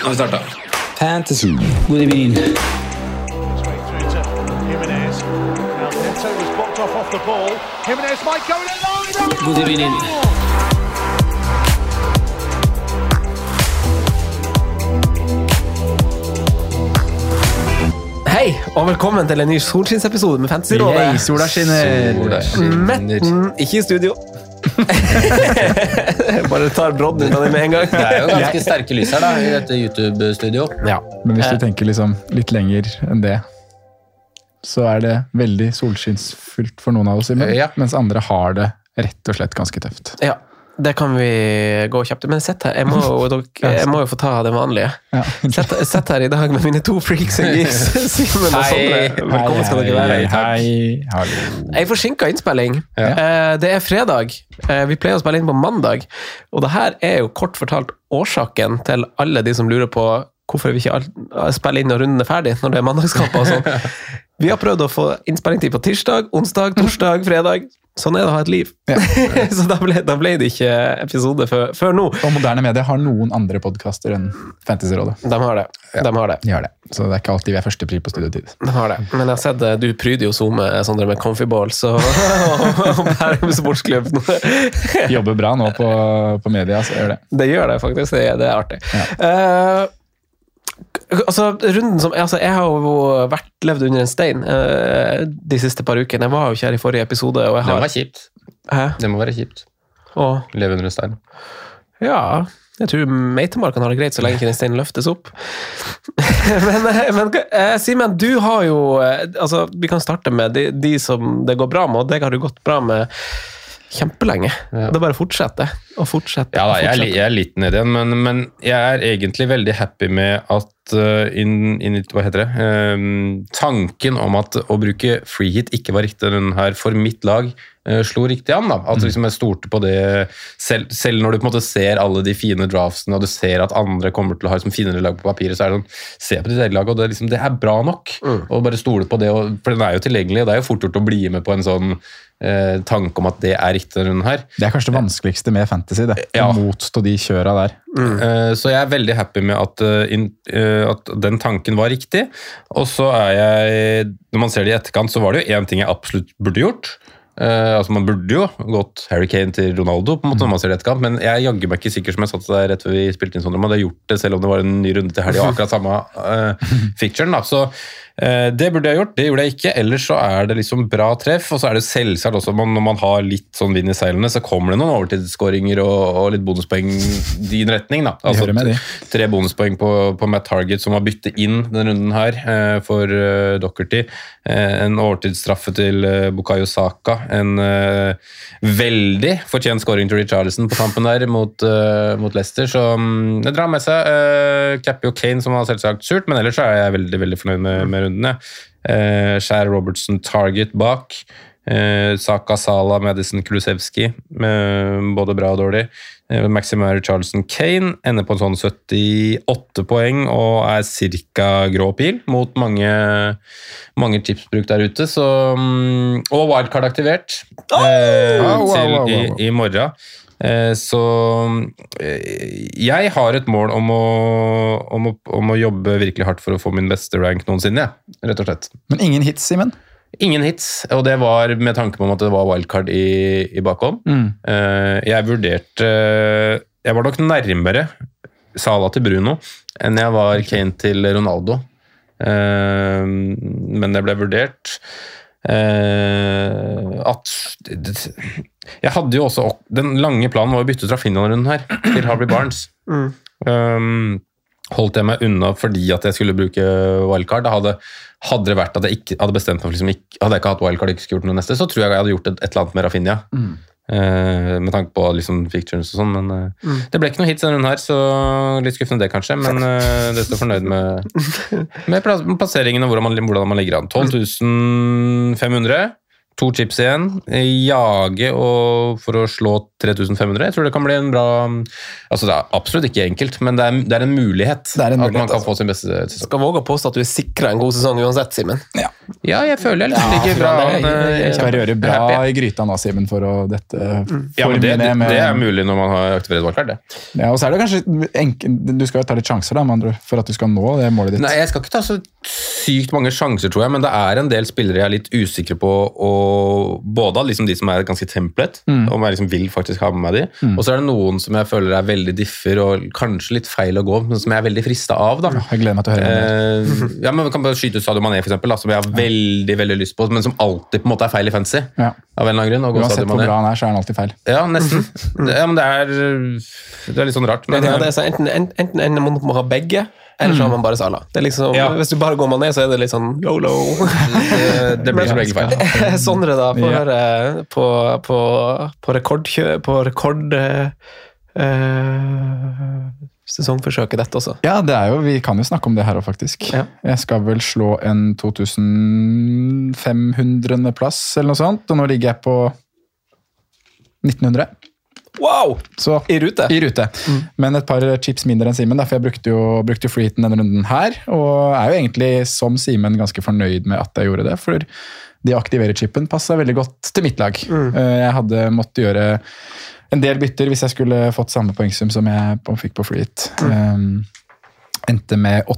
Nå har vi starta. Fantasy. God evening. God evening. Hei, og velkommen til en ny Solskinnsepisode med Fantasyrådet. Yay, sola skinner. Metten ikke i studio. Bare tar brodden ut av det med en gang. Det er jo ganske sterke lys her da, i dette YouTube-studio. Ja. Men hvis Eh. du tenker liksom litt lenger enn det, så er det veldig solskinnsfullt for noen av oss, Simen. Ja. Mens andre har det rett og slett ganske tøft. ja, det kan vi gå kjapt Men sett her, jeg må, jeg må jo få ta det vanlige. Ja. Sett, sett her i dag med mine to freaks and geeks. Simen og Sondre. Velkommen skal dere være. Hei, hei. Jeg forsinka innspilling. Eh, Det er fredag. Eh, Vi pleier å spille inn på mandag. Og det her er jo kort fortalt årsaken til alle de som lurer på hvorfor vi ikke spiller inn når runden er ferdig, når det er mandagskamper og sånn. Vi har prøvd å få innspillingstid på tirsdag, onsdag, torsdag, fredag. Sånn er det å ha et liv. Så da ble, da ble det ikke episode før, før nå. Og moderne medier har noen andre podkaster enn Fantasyrådet. De har det. De har det. De har det. Så det er ikke alltid vi er førstepri på studietid. De har det. Men jeg har sett eh, du pryder jo SoMe Sondre, med Comfy Balls og, og Bærum sportsklubb. Jobber bra nå på, på media, så gjør det. Det gjør det faktisk. Det, det er artig. Ja. k- altså, runden som, altså, Jeg har jo vært levd under en stein uh, de siste par ukene. Jeg var jo ikke her i forrige episode. Jeg Det må være kjipt. Hæ? Det må være kjipt. Og, Leve under en stein. ja jeg tror meitemarkene har det greit så lenge ikke den steinen løftes opp. men eh, men eh, Simen, du har jo altså, Vi kan starte med de, de som det går bra med, og deg har det gått bra med kjempelenge. Ja. Det bare å fortsette og fortsetter. Ja da, jeg, er jeg er litt nede igjen, men, men jeg er egentlig veldig happy med at uh, inn, inn, i- Hva heter det? Um, tanken om at å bruke free hit ikke var riktig denne her for mitt lag, slo riktig an. da. At liksom jeg stolte på det, selv, selv når du på en måte ser alle de fine draftsene, og du ser at andre kommer til å ha liksom, finere lag på papiret, så er det sånn Se på ditt eget lag, og det, liksom, det er bra nok. Og bare stole på det, og, for den er jo tilgjengelig, og det er jo fort gjort å bli med på en sånn eh, tanke om at det er riktig denne runden her. Det er kanskje det vanskeligste med fantasy. det. Ja. Motstå de kjøra der. Eh, Så jeg er veldig happy med at, uh, in, uh, at den tanken var riktig. Og så er jeg Når man ser det i etterkant, så var det jo én ting jeg absolutt burde gjort. Eh, altså Man burde jo gått Harry Kane til Ronaldo, på en måte når man ser det etterkant, men jeg jagger meg ikke sikker som jeg satt der rett før vi spilte inn sånn, jeg hadde gjort det selv om det var en ny runde til helga og akkurat samme uh, ficturen. da, så eh, det burde jeg gjort, det gjorde jeg ikke. Ellers så er det liksom bra treff. Og så er det selvsagt også man, når man har litt sånn vind i seilene, så kommer det noen overtidsskåringer og, og litt bonuspoeng din retning. da. Altså. Tre bonuspoeng på, på Matt Target, som har byttet inn denne runden her eh, for uh, Dockerty. Eh, en overtidsstraffe til uh, Bukayo Saka. En eh, veldig fortjent skåring til Richarlison på tampen der mot, eh, mot Leicester. Så mm, det drar med seg. Uh, Cappy og Kane, som var selvsagt surt, men ellers så er jeg veldig veldig fornøyd med, med rundene. Eh, Skjær Robertson Target bak. Eh, Saka Sala, Madison Kulusevski, eh, både bra og dårlig. Eh, Maximary Charleston Kane ender på en sånn 78 poeng og er ca. grå pil mot mange, mange tipsbruk der ute. Så, mm, og wildcard aktivert eh, Wow, wow, til wow, til i, i morgen. Eh, Så eh, jeg har et mål om å, om, å, om å jobbe virkelig hardt for å få min beste rank noensinne, ja. rett og slett. Men ingen hits, Simen. Ingen hits, og det var med tanke på at det var wildcard i, i bakhånd. Mm. Eh, jeg vurderte Jeg var nok nærmere Sala til Bruno enn jeg var Kane til Ronaldo. Men det ble vurdert eh, at Jeg hadde jo også Den lange planen var å bytte ut Rafinha-runden her til Harvey Barnes. Um, holdt jeg meg unna fordi at jeg skulle bruke wildcard. Da hadde, hadde det vært at jeg ikke hadde bestemt meg for liksom ikke, Hadde jeg ikke hatt wildcard og ikke skulle gjort noe neste, så tror jeg jeg hadde gjort et, et eller annet med Rafinha. Eh, med tanke på liksom fictions og sånn, men mm. det ble ikke noe hits denne runden her, så litt skuffende det, kanskje. Men uh, det står fornøyd med, med plasseringen og hvordan man, hvordan man ligger an. 12 500. To chips igjen. Jage og for å slå 3500. Jeg tror det kan bli en bra Altså Det er absolutt ikke enkelt, men det er, det er en mulighet. Det er en at man kan altså. få sin beste sesong. Skal våge å påstå at du er sikra en god sesong uansett, Simen. Ja, jeg føler jeg liksom ligger bra an. Jeg Skal røre bra i gryta nå, Simen, for å dette Ja, men det, det, det er mulig når man har aktivert valgkart, det. Ja, og så er det kanskje enkel, Du skal jo ta litt sjanser da, med andre ord, for at du skal nå det målet ditt. Nei, jeg skal ikke ta så sykt mange sjanser, tror jeg, men det er en del spillere jeg er litt usikker på, og både av liksom de som er ganske template, om jeg liksom vil faktisk ha med meg de, og så er det noen som jeg føler er veldig differ og kanskje litt feil å gå, men som jeg er veldig frista av. da. Jeg gleder meg til å høre. Eh, ja, men Vi kan bare skyte ut Sadio Mané, for eksempel, da, som jeg har veldig veldig lyst på, men som alltid på en måte er feil i fancy. Ja. Av en eller annen grunn. Og gå Uansett hvor bra han er, så er han alltid feil. Ja, nesten. Det, ja, men det er, det er litt sånn rart. Men ja, det er så enten, enten, enten ender man opp med å ha begge, eller så har man bare Sala. Det er liksom, Ja. Hvis du bare går man ned, så er det litt sånn yolo. det, det blir som regel feil. Sondre, da, få Ja. høre på, på, på rekordkjø... På rekord... Eh, eh, sesongforsøket dette også. Ja, det er jo, vi kan jo snakke om det her òg, faktisk. Ja. Jeg skal vel slå en 2500. plass eller noe sånt, og nå ligger jeg på 1900. Wow! Så I rute. I rute. Men et par chips mindre enn Simen, for jeg brukte jo, brukte jo freeheaten denne runden her. Og er jo egentlig, som Simen, ganske fornøyd med at jeg gjorde det. For de aktiverer chipen passa veldig godt til mitt lag. Mm. Jeg hadde måttet gjøre en del bytter hvis jeg skulle fått samme poengsum som jeg fikk på freehit. Um, endte med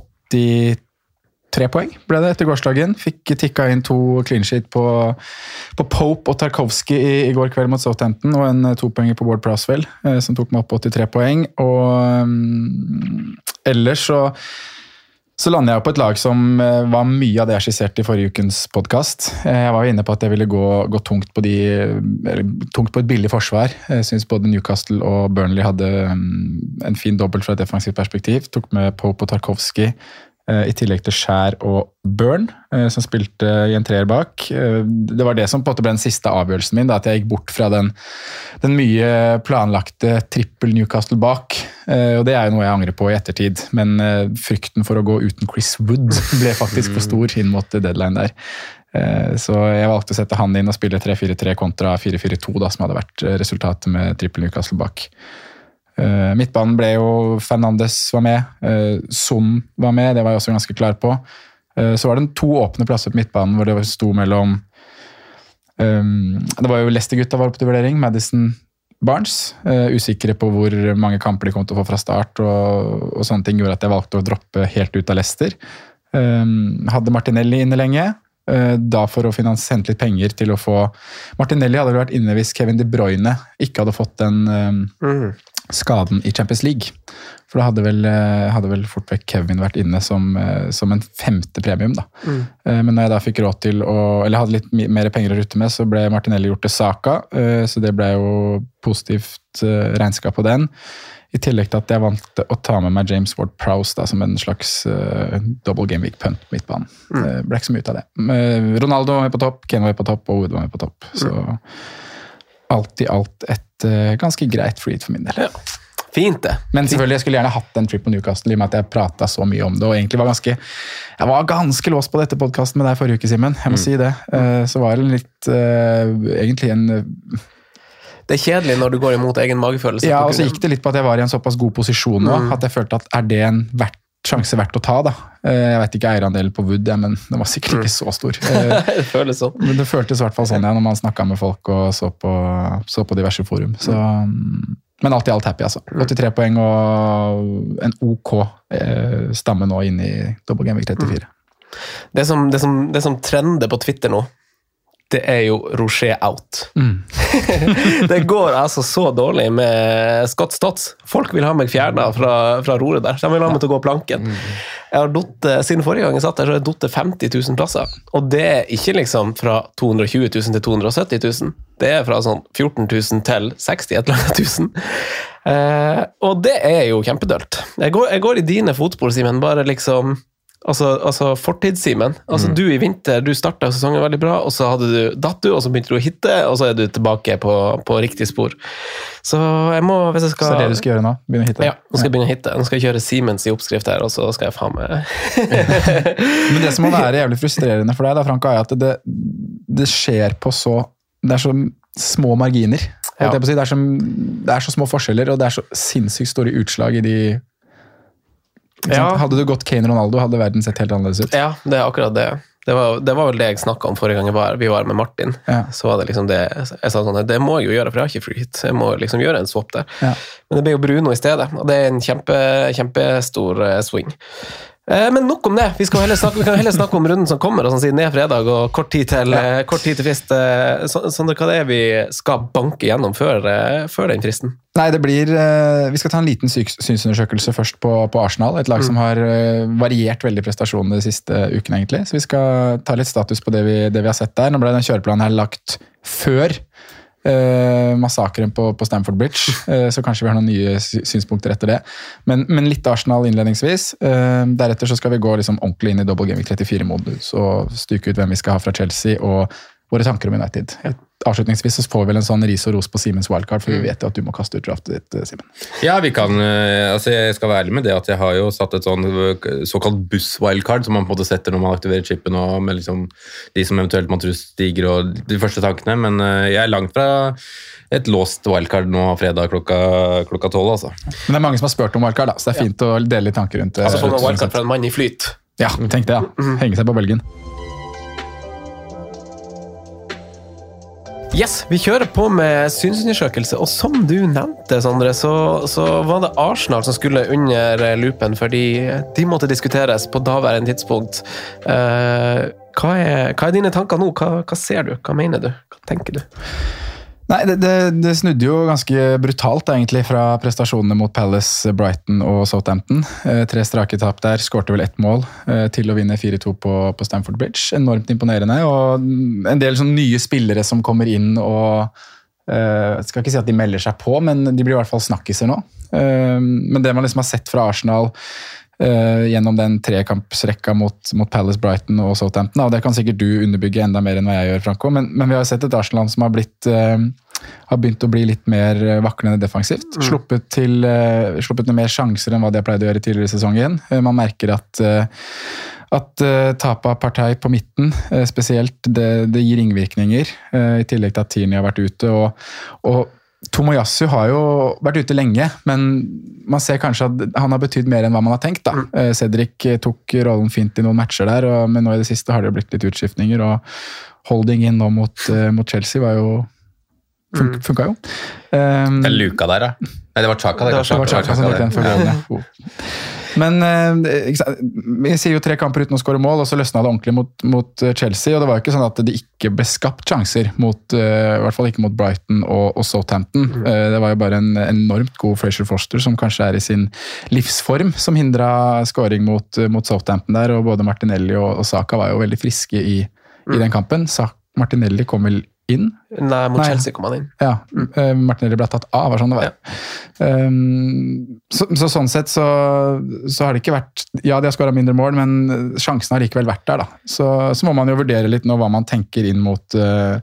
83 poeng, ble det etter gårsdagen. Fikk tikka inn to clean sheet på, på Pope og Tarkovsky i, i går kveld mot Southampton, og en eh, topoenger på Ward Praswell, eh, som tok meg opp på 83 poeng. Og um, ellers så så lander jeg på et lag som eh, var mye av det jeg skisserte i forrige ukens podkast. Jeg var jo inne på at jeg ville gå, gå tungt, på de, tungt på et billig forsvar. Jeg syns både Newcastle og Burnley hadde mm, en fin dobbelt fra et defensivt perspektiv. Tok med Pope og Tarkovsky, eh, i tillegg til Skjær og Burn, eh, som spilte i en treer bak. Eh, Det var det som på en måte ble den siste avgjørelsen min, da, at jeg gikk bort fra den, den mye planlagte trippel Newcastle bak. Eh, Og det er jo noe jeg angrer på i ettertid, men eh, frykten for å gå uten Chris Wood ble faktisk for stor inn mot deadline der. Eh, Så jeg valgte å sette han inn og spille 3-4-3 kontra 4-4-2, som hadde vært eh, resultatet med trippel Newcastle bak. Eh, Midtbanen ble jo Fernandes var med, uh, Son var med, det var jeg også ganske klar på. Eh, Så var det to åpne plasser på midtbanen hvor det sto mellom Det var jo Leicester-gutta var oppe til vurdering. Madison Barnes. eh, usikre på hvor mange kamper de kom til å få fra start, og, og sånne ting gjorde at jeg valgte å droppe helt ut av Leicester. Hadde Martinelli inne lenge. eh, Da for å hente litt penger til å få Martinelli hadde vært inne hvis Kevin De Bruyne ikke hadde fått den um, skaden i Champions League. For da hadde vel, eh, hadde vel fort vekk Kevin vært inne som, eh, som en femte premium. da. Mm. Men når jeg da fikk råd til å Eller hadde litt mer penger å rutte med, så ble Martinelli gjort til Saka. eh, Så det ble jo positivt eh, regnskap på den. I tillegg til at jeg valgte å ta med meg James Ward Prowse da, som en slags uh, double game week punt på midtbanen. Det ble ikke så mye ut av det. Eh, Ronaldo var med på topp, Kane var med på topp, og Wood var med på topp. Så alt i alt et uh, ganske greit freed for min del. Fint, det. Men selvfølgelig, jeg skulle gjerne hatt en trip på Newcastle i og med at jeg prata så mye om det. og egentlig var ganske, Jeg var ganske låst på dette podkasten med deg forrige uke, Simen. Jeg må si det. Eh, Så var det litt uh, Egentlig en uh, Det er kjedelig når du går imot egen magefølelse. Ja, og så gikk det litt på at jeg var i en såpass god posisjon nå, at jeg følte at er det en verdt, sjanse verdt å ta, da? Eh, Jeg vet ikke eierandelen på Wood, ja, men den var sikkert ikke så stor. Eh, det føles sånn. Men det føltes i hvert fall sånn ja, når man snakka med folk og så på, så på diverse forum. Så, mm, men alt i alt happy, altså. 83 poeng og en ok eh, stamme nå inn i Double Game Week 34. Det som, det, som, det som trender på Twitter nå, det er jo Rocher out. det går altså så dårlig med Scott Stotts. Folk vil ha meg fjerna fra, fra roret der. De vil ha meg til å gå planken. Jeg har dott, Siden forrige gang jeg satt der, så har jeg datt 50 000 plasser. Og det er ikke liksom fra 220 000 til 270 000. Det er fra sånn 14 000 til 60 et eller annet tusen. Eh, og det er jo kjempedølt. Jeg går, jeg går i dine fotspor, Simen. Bare liksom Altså, altså fortidssimen. Altså, Altså, Du i vinter du starta sesongen veldig bra, og så hadde du datt du, og så begynte du å hitte, og så er du tilbake på, på riktig spor. Så jeg må, hvis jeg skal Så det er det du skal gjøre nå? Begynne å hitte? Ja, nå skal jeg begynne å hitte. Nå skal jeg kjøre Siemens i oppskrift her, og så skal jeg faen meg Men det som må være jævlig frustrerende for deg, da, Franka, er at det, det skjer på så Det er så små marginer. Ja. Det, er så, det er så små forskjeller, og det er så sinnssykt store utslag i de? Ja. Hadde du gått Kane Ronaldo, hadde verden sett helt annerledes ut. Ja, det er akkurat det. Det var, det var vel det jeg snakka om forrige gang var, vi var med Martin. Ja. Så var det liksom det Jeg sa sånn Det må jeg jo gjøre, for jeg har ikke free hit. Jeg må liksom gjøre en swap der. Ja. Men det ble jo Bruno i stedet, og det er en kjempe, kjempestor eh, swing. Eh, Men nok om det. Vi, skal heller snakke, vi kan heller snakke om runden som kommer, og sånn siden det er fredag og kort tid til, eh, kort tid til frist. Så- Sondre, hva det er vi skal banke gjennom før, før den fristen? Nei, det blir Vi skal ta en liten synsundersøkelse først på, på Arsenal. Et lag som har variert veldig prestasjonene de siste ukene, egentlig. Så vi skal ta litt status på det vi, det vi har sett der. Nå ble den kjøreplanen her lagt før eh, massakren på, på Stamford Bridge, eh, så kanskje vi har noen nye synspunkter etter det. Men, men litt Arsenal innledningsvis. Eh, deretter så skal vi gå liksom ordentlig inn i double gaming 34-modus og styke ut hvem vi skal ha fra Chelsea, og våre tanker om United. Avslutningsvis så får vi vel en sånn ris og ros på Simens wildcard, for vi vet jo at du må kaste ut draftet ditt, eh, Simen. Ja, vi kan, eh, altså jeg skal være ærlig med det at jeg har jo satt et sånn eh, såkalt buss-wildcard, som man på en måte setter når man aktiverer chipen, og med liksom de som eventuelt man tror stiger, og de første tankene. Men jeg er langt fra et låst wildcard nå fredag klokka klokka tolv, altså. Men det er mange som har spurt om wildcard, da, så det er fint å dele litt tanker rundt det. Altså få noen wildcard fra en mann i flyt. Ja, tenk det, ja. Henge seg på bølgen. Yes, vi kjører på med synsundersøkelse, og som du nevnte, Sondre, så, så var det Arsenal som skulle under loopen, fordi de måtte diskuteres på daværende tidspunkt. Uh, hva, er, hva er dine tanker nå? Hva, hva ser du? Hva mener du? Hva tenker du? Nei, det, det, det snudde jo ganske brutalt egentlig fra prestasjonene mot Palace, Brighton og Southampton. Eh, tre strake tap der, skårte vel ett mål eh, til å vinne 4-2 på, på Stamford Bridge. Enormt imponerende. Og en del sånn nye spillere som kommer inn og eh, skal ikke si at de melder seg på, men de blir i hvert fall snakkiser nå. Eh, men det man liksom har sett fra Arsenal eh, gjennom den trekampsrekka mot, mot Palace, Brighton og Southampton. Og det kan sikkert du underbygge enda mer enn hva jeg gjør, Franco. Men, men vi har sett et Arsenal som har, blitt, uh, har begynt å bli litt mer eh, vaklende defensivt. Sluppet, til, uh, sluppet til mer sjanser enn hva de har pleid å gjøre tidligere i sesongen. Man merker at at uh, tapet av partei på midten uh, spesielt, det, det gir ringvirkninger. Uh, I tillegg til at Tierney har vært ute. og, og Tomoyasu har jo vært ute lenge, men man ser kanskje at han har betydd mer enn hva man har tenkt. da. Mm. Cedric eh, tok rollen fint i noen matcher der, og, men nå i det siste har det jo blitt litt utskiftninger. og Holding inn nå mot, eh, mot Chelsea var jo fun funka jo. Um, Det er luka der, da. Nei, det var Chaka. det det var Chaka som tok den for. Men eh, vi sier jo tre kamper uten å skåre mål, og så løsna det ordentlig mot, mot eh, Chelsea. og Det var jo ikke sånn at det ikke ble skapt sjanser, mot, eh, i hvert fall ikke mot Brighton og, og Southampton. Eh, Det var jo bare en enormt god Frazier Foster, som kanskje er i sin livsform, som hindra skåring mot, mot Southampton der. og Både Martinelli og, og Saka var jo veldig friske i, i den kampen. Martinelli kom vel inn? Nei, mot Nei. Chelsea kom han inn. Ja, mm. Martinelli ble tatt av, var sånn det var. Um, så, så sånn sett så, så har det ikke vært Ja, de har skåra mindre mål, men sjansen har likevel vært der, da. Så, så må man jo vurdere litt nå hva man tenker inn mot uh,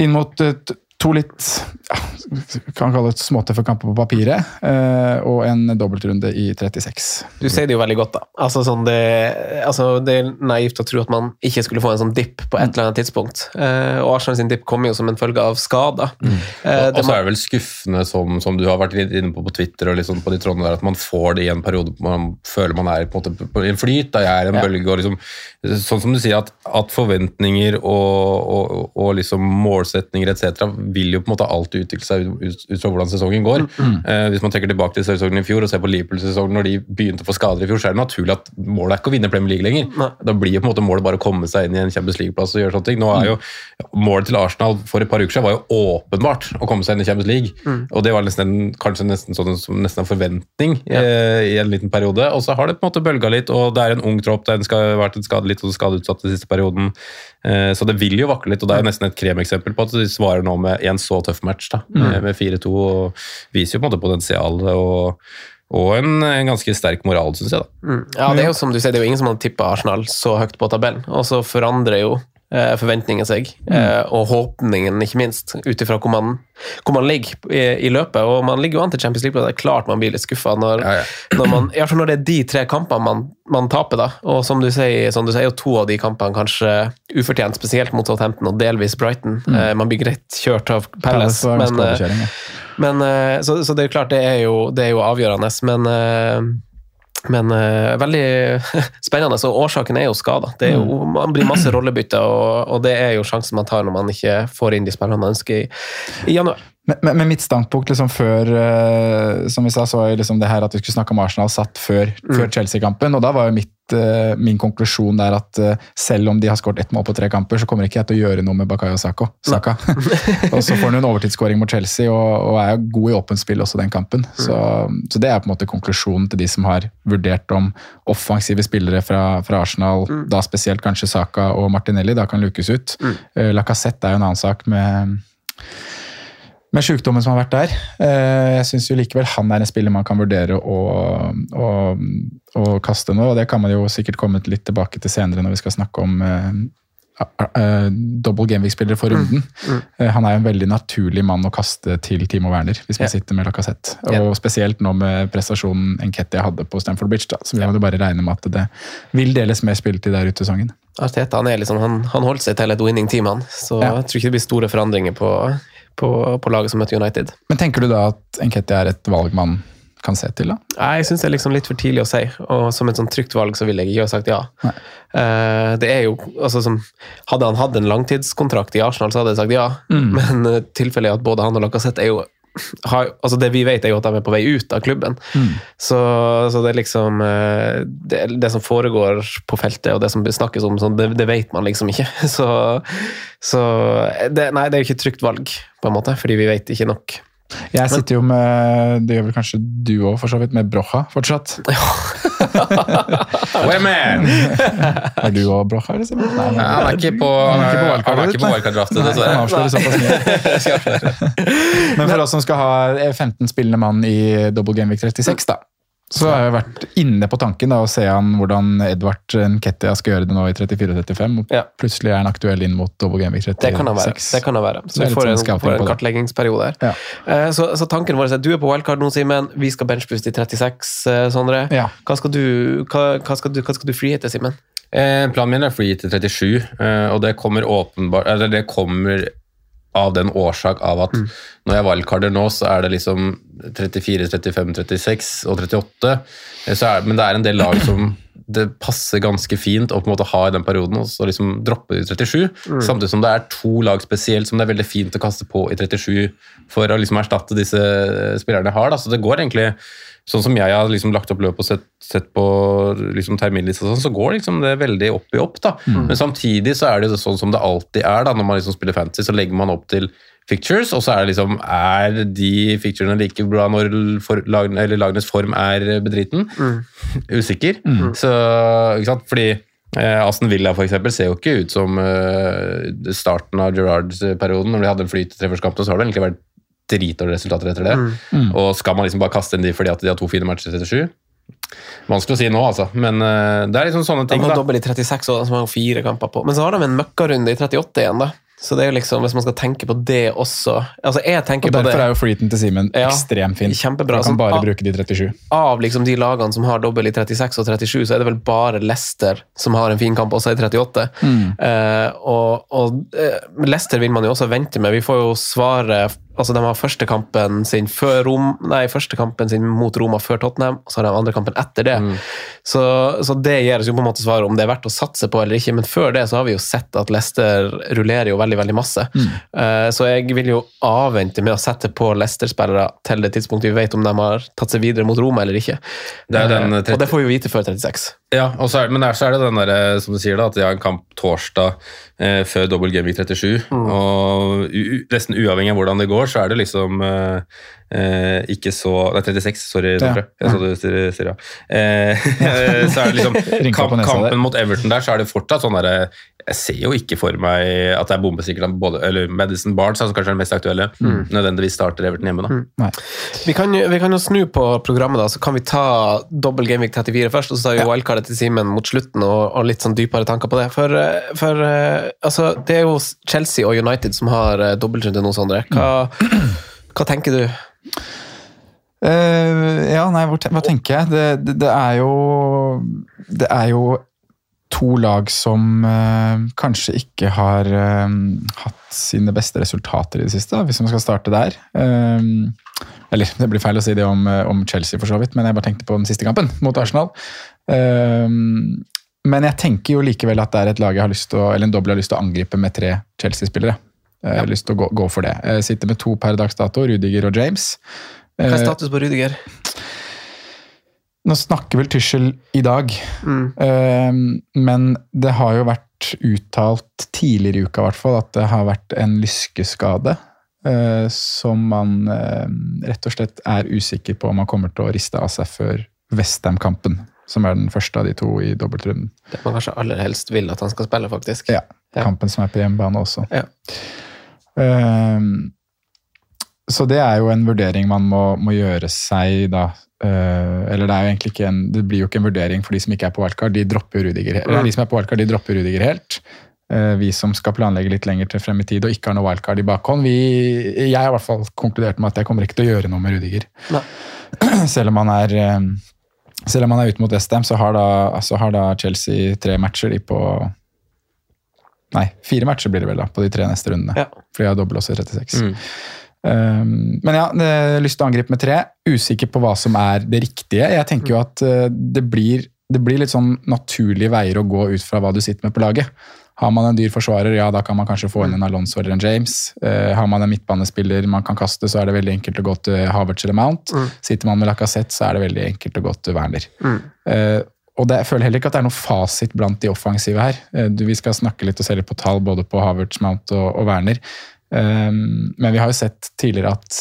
Inn mot uh, to litt ja, kan kalle et småtøffe kamper på papiret, eh, og en dobbeltrunde i 36. Du sier det jo veldig godt, da. Altså, sånn det, altså, det er naivt å tro at man ikke skulle få en sånn dipp på et eller annet tidspunkt. Eh, og Arsenal sin dipp kom jo som en følge av skader. Eh, Og det så er det vel skuffende, som, som du har vært litt inne på på Twitter, og liksom på de trådene der, at man får det i en periode hvor man føler man er på en, måte på en flyt, da jeg er en Ja. bølge. og liksom, Sånn som du sier, at, at forventninger og, og, og liksom målsetninger etc. vil jo på en måte alltid utvikle seg ut, ut fra hvordan sesongen går. Eh, hvis man trekker tilbake til sesongen i fjor og ser på Liverpool-sesongen når de begynte å få skader i fjor, så er det naturlig at målet er ikke å vinne Premier League lenger. Nei. Da blir jo på en måte målet bare å komme seg inn i en Champions League-plass og gjøre sånne ting. Nå er jo Målet til Arsenal for et par uker siden var jo åpenbart å komme seg inn i Champions League. Og det var nesten, en- kanskje nesten, sånn, som nesten en forventning eh, i en liten periode. Og så har det på en måte bølga litt, og det er en ung tropp. Den skal vært en skade, litt og skadeutsatt den siste perioden. Eh, så det vil jo vakle litt, og det er jo nesten et kremeksempel på at de svarer nå med en så tøff match da, med, med 4-2. og Viser jo på en måte potensial og, og en, en ganske sterk moral, syns jeg. da. Mm. Ja, det er jo som du sier, det er jo ingen som hadde tippa Arsenal så høyt på tabellen. Og så forandrer jo eh, forventningen seg, mm. og håpningen ikke minst, ut ifra hvor, man- hvor man ligger i, i løpet. Og man ligger jo an til Champions League, og det er klart man blir litt skuffa når, Ja, ja. når, man, fall når det er de tre kampene man, man taper, da. Og som du sier, som du sier, jo to av de kampene kanskje ufortjent, spesielt mot Southampton og delvis Brighton. Eh, man blir greit kjørt av Palace, Palace men, eh, ja. men, eh, så, så det er klart, det er jo, det er jo avgjørende, men eh, men uh, veldig spennende, og årsaken er jo skader. Det jo, man blir masse rollebytter, og, og det er jo sjansen man tar når man ikke får inn de spillerne man ønsker i, i januar. Men, men, men mitt standpunkt liksom før uh, som vi sa, så var liksom det her at vi skulle snakke om Arsenal satt før, før Chelsea-kampen. og Da var jo mitt, eh, min konklusjon er at uh, selv om de har skåret ett mål på tre kamper, så kommer ikke jeg til å gjøre noe med Bakayo Saka. Og så får han en overtidsskåring mot Chelsea og, og er god i åpent spill også den kampen. Så, så det er på en måte konklusjonen til de som har vurdert om offensive spillere fra, fra Arsenal, da spesielt kanskje Saka og Martinelli, da kan lukes ut. Mm. Uh, Lacassette er jo en annen sak med med sykdommen som har vært der. Eh, Jeg syns likevel han er en spiller man kan vurdere å, å, å kaste nå, og det kan man jo sikkert komme litt tilbake til senere når vi skal snakke om uh, uh, double gameweek-spillere for runden. Eh, Han er jo en veldig naturlig mann å kaste til Timo Werner, hvis man yeah. sitter med Lacassette. Og spesielt nå med prestasjonen Enketia hadde på Stamford Bridge, da, så vil man jo bare regne med at det vil deles mer spilletid der ute i sesongen. Arteta han er liksom, han, han holdt seg til et winning team, han. Så Ja. jeg tror ikke det blir store forandringer på, på, på laget som møter United. Men tenker du da at Enketia er et valg man kan se til, da? Nei, Jeg syns det er liksom litt for tidlig å si, og som et sånn trygt valg så ville jeg ikke ha sagt ja. Eh, det er jo, altså som, Hadde han hatt en langtidskontrakt i Arsenal, så hadde jeg sagt ja, men uh, tilfellet er at både han og Lacassette er jo har, altså Det vi vet, er jo at de er på vei ut av klubben. Så, så det er liksom eh, det, det som foregår på feltet, og det som snakkes om, sånn, det, det vet man liksom ikke. Så, så det, Nei, det er jo ikke et trygt valg, på en måte, fordi vi vet ikke nok. Jeg sitter jo med, det gjør vel kanskje du òg, for så vidt, med Brocha fortsatt. Women! Er du òg Brocha, eller? Nei, Ja, Han er ikke på, nei. wildcard-draftet, dessverre. Men for oss som skal ha 15 spillende mann i double game week 36, da, så har jeg vært inne på tanken da, å se an hvordan Edvard Nketia skal gjøre det nå i 34-35. Og Ja. plutselig er han aktuell inn mot Dobo Gamvik 36. Det kan han være. Det kan han være. Så er vi får sånn en, får en kartleggingsperiode her. Ja. Eh, Så, så tanken vår er at du er på wildcard nå, Simen. Vi skal benchbooste i 36, eh, Sondre. Ja. Hva skal du, hva, hva skal du, hva skal du freehite, Simen? Eh, planen min er free til 37, eh, og det kommer åpenbart Eller det kommer av den årsak av at når jeg wildcarder nå, så er det liksom 34, 35, 36 og 38. Eh, Så er, men det er en del lag som det passer ganske fint å på en måte ha i den perioden, og så liksom droppe de 37. Samtidig som det er to lag spesielt som det er veldig fint å kaste på i 37 for å liksom erstatte disse spillerne jeg har. Da. Så det går egentlig Sånn som jeg har liksom lagt opp løpet og sett, sett på liksom terminlista, sånn, så går liksom det veldig opp i opp. da. Men samtidig så er det sånn som det alltid er da, når man liksom spiller fantasy, så legger man opp til fictures, og så er det liksom Er de ficturene like bra når for, lag, eller lagenes form er bedriten? Usikker. Så, ikke sant? Fordi eh, Aston Villa for eksempel, ser jo ikke ut som eh, starten av Gerrards-perioden. Når de hadde en flyt i tre så har det egentlig vært dritdårlige resultater etter det. Og skal man liksom bare kaste inn de fordi at de har to fine matcher i 37? Vanskelig å si nå, altså. Men uh, det er liksom sånne ting. Han har dobbel i 36, og de har fire kamper på. Men så har de en møkkarunde i 38 igjen, da. Så det er jo liksom, hvis man skal tenke på det også Altså, jeg tenker Og på det Derfor er jo freeten til Simen Ja, ekstremt fin. kjempebra. Du kan bare av, bruke de 37. av liksom de lagene som har dobbel i 36 og 37, så er det vel bare Leicester som har en fin kamp også i 38. Mm. Uh, og og uh, Leicester vil man jo også vente med. Vi får jo svaret Altså, De har første kampen sin før Rom, nei, første kampen sin mot Roma før Tottenham, og så har de andre kampen etter det. Så, så det gir oss jo på en måte svaret om det er verdt å satse på eller ikke. Men før det så har vi jo sett at Leicester rullerer jo veldig veldig masse. Eh, så jeg vil jo avvente med å sette på Leicester-spillere til det tidspunktet vi vet om de har tatt seg videre mot Roma eller ikke. Det er den, Eh, eh, Og det får vi jo vite før 36. Ja, og så er, men der, så er det den der, som du sier da, at de har en kamp torsdag eh, før dobbel Gameweek 37. Og u, u, nesten uavhengig av hvordan det går, så er det liksom eh, eh, ikke så Nei, 36, sorry. Ja. Jeg så du sier sier ja. Eh, så er det liksom kamp. Kampen mot Everton der, så er det fortsatt sånn derre Jeg ser jo ikke for meg at det er bombesikkert at både Eller Madison Barnes, som kanskje er den mest aktuelle, nødvendigvis starter Everton hjemme, da. Mm. Vi kan, vi kan jo snu på programmet, da, så kan vi ta dobbel Gameweek 34 først, og så tar vi wildcardet til Simen mot slutten, og, og litt sånn dypere tanker på det. For, eh, for eh, altså, det er jo Chelsea og United som har dobbeltrunde nå, Sondre. Hva, hva tenker du? Eh, ja, nei, hva tenker jeg? Det, det, det er jo Det er jo to lag som uh, kanskje ikke har uh, hatt sine beste resultater i det siste, da, hvis man skal starte der. Eller, det blir feil å si det om, om Chelsea, for så vidt, men jeg bare tenkte på den siste kampen mot Arsenal. Men jeg tenker jo likevel at det er et lag jeg har lyst til å, eller en dobbel har lyst til å angripe med tre Chelsea-spillere. Jeg har lyst til å gå, gå for det. Jeg sitter med to per dags dato, Rudiger og James. Hva er Eh, status på Rudiger? Nå snakker vel Tyssel i dag, mm. men det har jo vært uttalt tidligere i uka hvert fall at det har vært en lyskeskade eh, som man eh, rett og slett er usikker på om man kommer til å riste av seg før Westham-kampen, som er den første av de to i dobbeltrunden. Det man kanskje aller helst vil at han skal spille, faktisk. Ja, Ja. kampen som er på hjemmebane også. Ja. Eh, så det er jo en vurdering man må, må gjøre seg da. Eh, eller det er jo egentlig ikke en, det blir jo ikke en vurdering for de som ikke er på wildcard. De dropper Rudiger helt. Eller de som er på wildcard, de dropper Rudiger helt. Eh, vi som skal planlegge litt lenger til frem i tid og ikke har noe wildcard i bakhånd, vi, jeg har i hvert fall konkludert med at jeg kommer ikke til å gjøre noe med Rudiger. Nei. Selv om han er eh, selv om han er ute mot Westham, så har da, har da Chelsea tre matcher de på Nei, fire matcher blir det vel da, på de tre neste rundene. Ja. For jeg har dobbel også i 36. Mm. Um, men ja, lyst til å angripe med tre. Usikker på hva som er det riktige. Jeg tenker jo at uh, det, blir, det blir litt sånn naturlige veier å gå ut fra hva du sitter med på laget. Har man en dyr forsvarer, ja, da kan man kanskje få inn en Alonso eller en James. Uh, har man en midtbanespiller man kan kaste, så er det veldig enkelt å gå til Havertz eller Mount. Sitter man med Lacassette, så er det veldig enkelt å gå til Werner. Uh, og det, jeg føler heller ikke at det er noe fasit blant de offensive her. Eh, du, vi skal snakke litt og se litt på tall både på Havertz, Mount og, og Werner. Um, men vi har jo sett tidligere at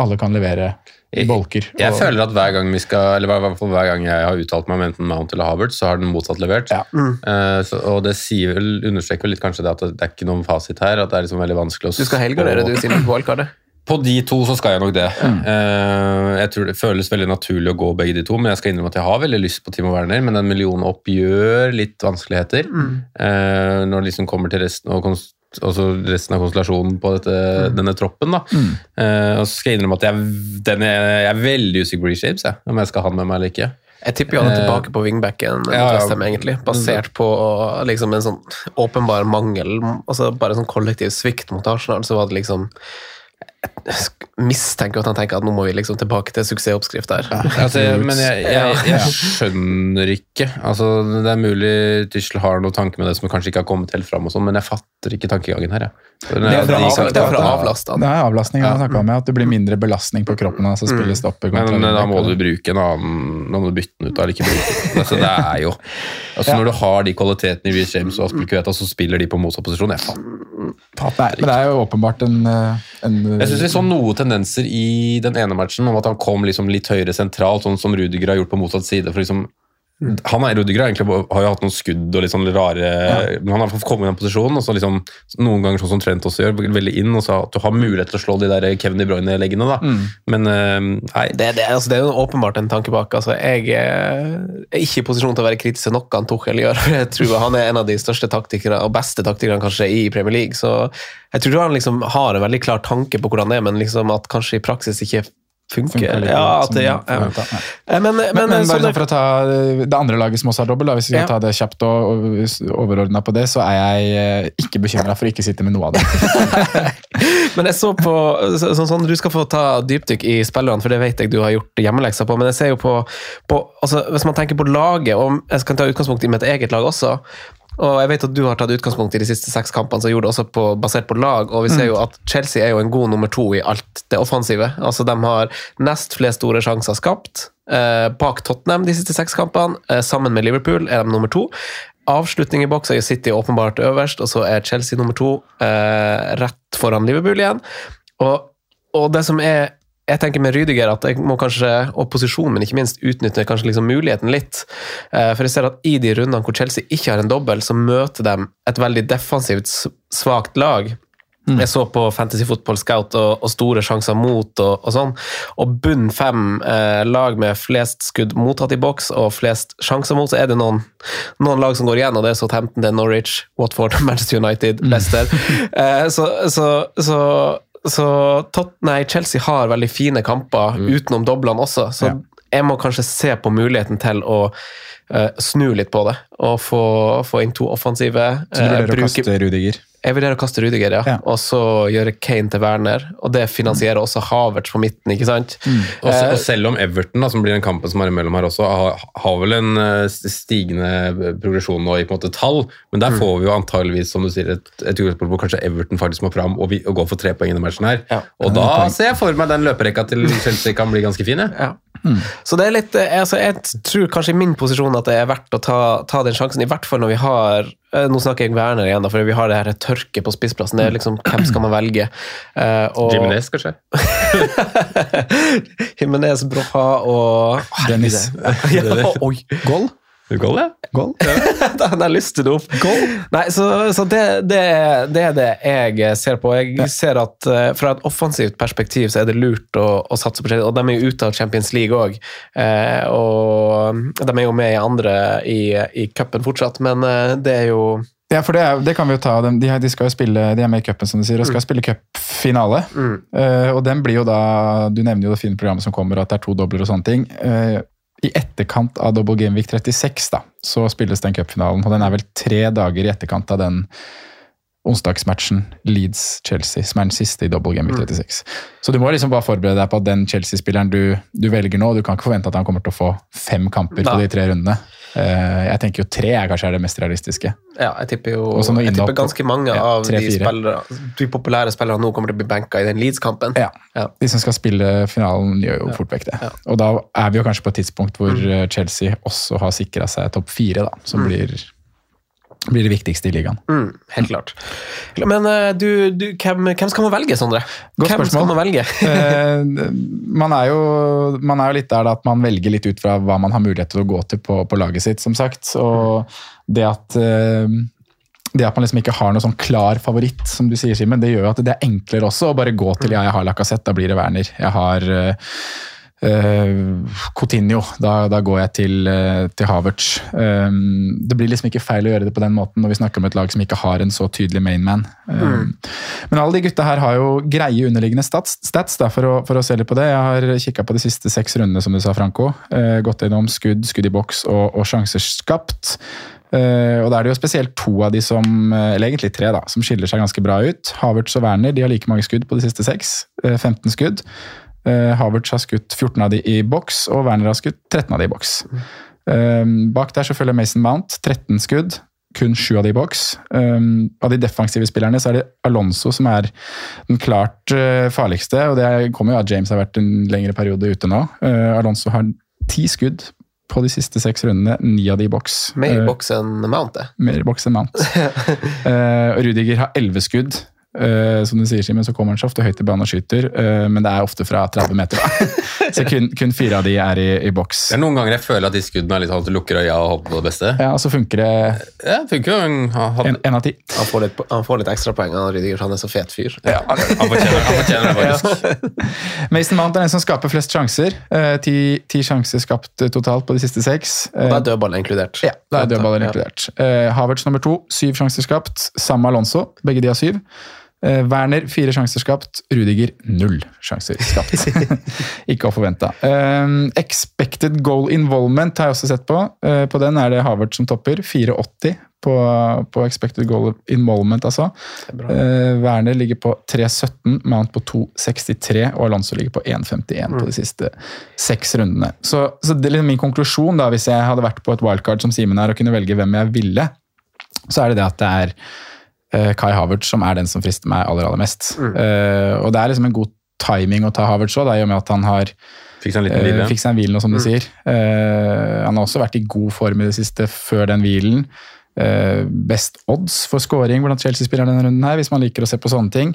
alle kan levere i bolker. Jeg og- føler at hver gang vi skal, hver gang jeg har uttalt meg om enten Mount eller Havertz, så har den motsatt levert. Ja. Eh, så, og det sier vel, understreker vel litt kanskje det at det er ikke noen fasit her. At det er liksom veldig vanskelig å Du skal helgardere, du, Simen, på wildcardet. På de to så skal jeg nok det. Eh, jeg tror Det føles veldig naturlig å gå begge de to, men jeg skal innrømme at jeg har veldig lyst på Timo Werner, men den millionen opp gjør litt vanskeligheter. Eh, når det liksom kommer til resten, og også resten av konstellasjonen på dette, denne troppen. da. Eh, og så skal jeg innrømme at jeg, den er, jeg er veldig usikker på Reece jeg, om jeg skal ha den med meg eller ikke. Jeg tipper jo han er tilbake på wingbacken, ja, ja. Egentlig, basert på liksom en sånn åpenbar mangel. altså Bare en sånn kollektiv svikt mot Arsenal, så var det liksom jeg mistenker at han tenker at nå må vi liksom tilbake til suksessoppskrift her. Altså, men jeg, jeg, jeg skjønner ikke altså, Det er mulig Tyskland har noen tanker med det som kanskje ikke har kommet helt fram, og sånt, men jeg fatter ikke tankegangen her. Jeg. Det er fra de- det er er avlastning han snakket om, at det blir mindre belastning på kroppen. Altså spille stopper. Men, Men da må du bruke en annen Da må du bytte den ut, eller ikke bruke den. Altså, det er jo altså, Når du har de kvalitetene i Reece James og Aspelkueta, så spiller de på motsatt posisjon. Jeg fatter Nei, men det er jo åpenbart en, eh, en Jeg syns vi så noen tendenser i den ene matchen om at han kom liksom litt høyere sentralt, sånn som Rudiger har gjort på motsatt side. for liksom han er Rudiger egentlig har jo hatt noen skudd og litt sånn rare Men han har fått komme i den posisjonen, og så liksom noen ganger sånn som Trent også gjør, veldig inn, og så at du har mulighet til å slå de der Kevin De Bruyne-leggene. da. Men eh, nei, Det, det, altså, det er jo åpenbart en tanke bak. Altså, jeg eh, er ikke i posisjon til å være kritisk til noe han Tuchel gjør. for Jeg tror han er en av de største taktikere, og beste taktikerne kanskje i Premier League. Så jeg tror han liksom har en veldig klar tanke på hvordan det er, men liksom at kanskje i praksis ikke funker. Ja, at ja, ja. Eh, Men, men, Men, men bare det- sånn for å ta det andre laget som også har dobbel, hvis vi skal ta det kjapt og, og overordna på det, så er jeg eh, ikke bekymra for å ikke sitte med noe av det. Men jeg så på så, sånn, sånn, Du skal få ta dypdykk i spillerne, for det vet jeg du har gjort hjemmelekser på. Men jeg ser jo på, på altså, Hvis man tenker på laget, og jeg skal ta utgangspunkt i mitt eget lag også og jeg vet at du har tatt utgangspunkt i de siste seks kampene, som gjorde det også på, basert på lag. Og vi ser jo at Chelsea er jo en god nummer to i alt det offensive. Altså De har nest flest store sjanser skapt. Eh, bak Tottenham de siste seks kampene. Eh, sammen med Liverpool er de nummer to. Avslutning i boks er jo City åpenbart øverst, og så er Chelsea nummer to eh, rett foran Liverpool igjen. Og, og det som er jeg tenker med Rydiger at jeg må kanskje, opposisjonen, men ikke minst, utnytte kanskje liksom muligheten litt. Eh, For jeg ser at i de rundene hvor Chelsea ikke har en dobbel, så møter de et veldig defensivt svakt lag. Jeg så på Fantasy Football Scout og, og store sjanser mot og, og sånn. Og bunn fem eh, lag med flest skudd mottatt i boks og flest sjanser mot, så er det noen, noen lag som går igjen, og det er Southampton, det er Norwich, Watford, Manchester United, Leicester. Eh, så, så, så så Tot nei, Chelsea har veldig fine kamper utenom doblene også, så Ja. jeg må kanskje se på muligheten til å uh, snu litt på det, og få, få inn to offensive. Så du vurderer å kaste Rudiger. Jeg vurderer å kaste Rudiger, ja. Ja. Og så gjøre Kane til Werner. Og det finansierer også Havertz på midten, ikke sant? Og, se- og selv om Everton, da, som blir den kampen som er imellom her også, har, har vel en eh, stigende progresjon nå i på en måte tall, men der får vi jo antageligvis som du sier, et, et utgangspunkt hvor kanskje Everton faktisk må fram og, vi, og gå for tre poeng i denne matchen her. Ja. Og da ser jeg for meg den løperekka til Chelsea kan bli ganske fin. jeg. Ja. Så det er litt eh, altså Jeg tror kanskje i min posisjon at det er verdt å ta, ta den sjansen, i hvert fall når vi har eh, Nå snakker jeg Werner igjen, da, for vi har det her tørket på spissplassen. Det er liksom, Hvem skal man velge? Uh, og- Jimenez, kanskje? Jimenez, Broha og Dennis. ja, oi. Goal? Goal, ja. Goal? Da hadde jeg lyst til det opp. Nei, så, så det, det, er- det er det jeg ser på. Jeg ser at uh, Fra et offensivt perspektiv så er det lurt å, å satse på Chelsea. Og de er jo ute av Champions League òg. Uh, og de er jo med i andre i, i cupen fortsatt, men uh, det er jo Ja, for det, er, det kan vi jo ta. De, de, skal jo spille, de er med i cupen, som du sier, og skal spille cupfinale. Eh, og den blir jo da Du nevner jo det fine programmet som kommer, at det er to dobler og sånne ting. Eh, I etterkant av Double Game Week 36 da, så spilles den cupfinalen, og den er vel tre dager i etterkant av den onsdagsmatchen Leeds-Chelsea, som er den siste i Double Game Week 36. Så du må liksom bare forberede deg på at den Chelsea-spilleren du, du velger nå, du kan ikke forvente at han kommer til å få fem kamper på de tre rundene. Eh, jeg tenker jo tre er kanskje er det mest realistiske. Ja, jeg tipper jo jeg tipper ganske mange Ja, av de, spillere, de populære spillerne nå kommer til å bli benka i den Leeds-kampen. Ja. Ja. De som skal spille finalen, gjør jo fort vekk det. Og da er vi jo kanskje på et tidspunkt hvor Mm. eh, Chelsea også har sikra seg topp fire, da, som blir, blir det viktigste i ligaen. Mm, helt klart. Men eh, du, du hvem, hvem skal man velge, Sondre? Godt hvem spørsmål. skal man velge? Eh, man, er jo, man er jo litt der at man velger litt ut fra hva man har mulighet til å gå til på, på laget sitt, som sagt. Og det at eh, det at man liksom ikke har noen sånn klar favoritt, som du sier, Simen, det gjør jo at det er enklere også å bare gå til ja, jeg har Lacassette, da blir det Werner. Jeg har eh, Coutinho, da, da går jeg til, uh, til Havertz. Um, det blir liksom ikke feil å gjøre det på den måten når vi snakker om et lag som ikke har en så tydelig mainman. Um, Men alle de gutta her har jo greie underliggende stats, stats da, for, å, for å se litt på det. Jeg har kikka på de siste seks rundene, som du sa, Franco. Uh, gått gjennom skudd, skudd i boks og, og sjanser skapt. Uh, og da er det jo spesielt to av de som, eller egentlig tre, da, som skiller seg ganske bra ut. Havertz og Werner de har like mange skudd på de siste seks. Uh, 15 skudd. Eh, Havertz har skutt 14 av de i boks, og Werner har skutt 13 av de i boks. Eh, bak der så følger Mason Mount, 13 skudd. Kun sju av de i boks. Um, av de defensive spillerne så er det Alonso som er den klart eh, farligste. og Det kommer jo av at James har vært en lengre periode ute nå. Eh, Alonso har ti skudd på de siste seks rundene, ni av de i boks. Mer i Eh, boks enn Mount, det. mer i boks enn Mount. uh, Rudiger har elleve skudd. Eh, som du sier, Simen, så kommer han så ofte høyt i banen og skyter, uh, men det er ofte fra 30 meter. Da. så kun, kun fire av de er i, i boks. Det er noen ganger jeg føler at de skuddene er litt sånn at du lukker øya og håper på det beste. Ja, og så funker det Ja, funker jo. Han, han, en, en av ti. Han får litt, han får litt ekstrapoeng, han Rydiger, for han er så fet fyr. han fortjener, han fortjener det, faktisk. Mason Mount er den som skaper flest sjanser. Uh, ti, ti sjanser skapt totalt på de siste seks. Og da er dødball inkludert. ja, da er dødballer Ja. inkludert. Eh, Havertz nummer to, syv sjanser skapt. Samme Alonso, begge de har syv. Eh, Werner fire sjanser skapt, Rudiger null sjanser skapt. ikke å forvente. Um, expected goal involvement har jeg også sett på. Eh, på den er det Havert som topper. 4,80 på, på expected goal involvement, altså. Eh, Werner ligger på 3,17, Mount på 2,63 og Alonso ligger på 1,51 på de siste seks rundene. Så, så det er liksom min konklusjon, da, hvis jeg hadde vært på et wildcard som Simen er og kunne velge hvem jeg ville, så er det det at det er Kai Havertz som er den som frister meg aller, aller mest. Eh, og det er liksom en god timing å ta Havertz òg, i og med at han har Fikk seg en liten Eh, hvile. Fikk seg en hvile nå, som du sier. Uh, han har også vært i god form i det siste før den hvilen. Eh, best odds for scoring blant Chelsea-spillerne denne runden, her, hvis man liker å se på sånne ting.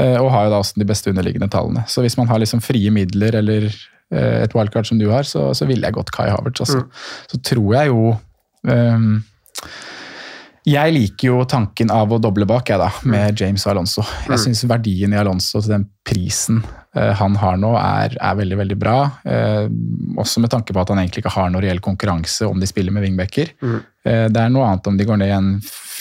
Eh, og har jo da også de beste underliggende tallene. Så hvis man har liksom frie midler eller eh, et wildcard som du har, så, så ville jeg gått Kai Havertz. Altså. Så tror jeg jo ehm, jeg liker jo tanken av å doble bak, jeg da, med James og Alonso. Jeg syns verdien i Alonso til den prisen eh, han har nå, er, er veldig veldig bra. Eh, også med tanke på at han egentlig ikke har noe reell konkurranse om de spiller med wingbacker. Eh, det er noe annet om de går ned i en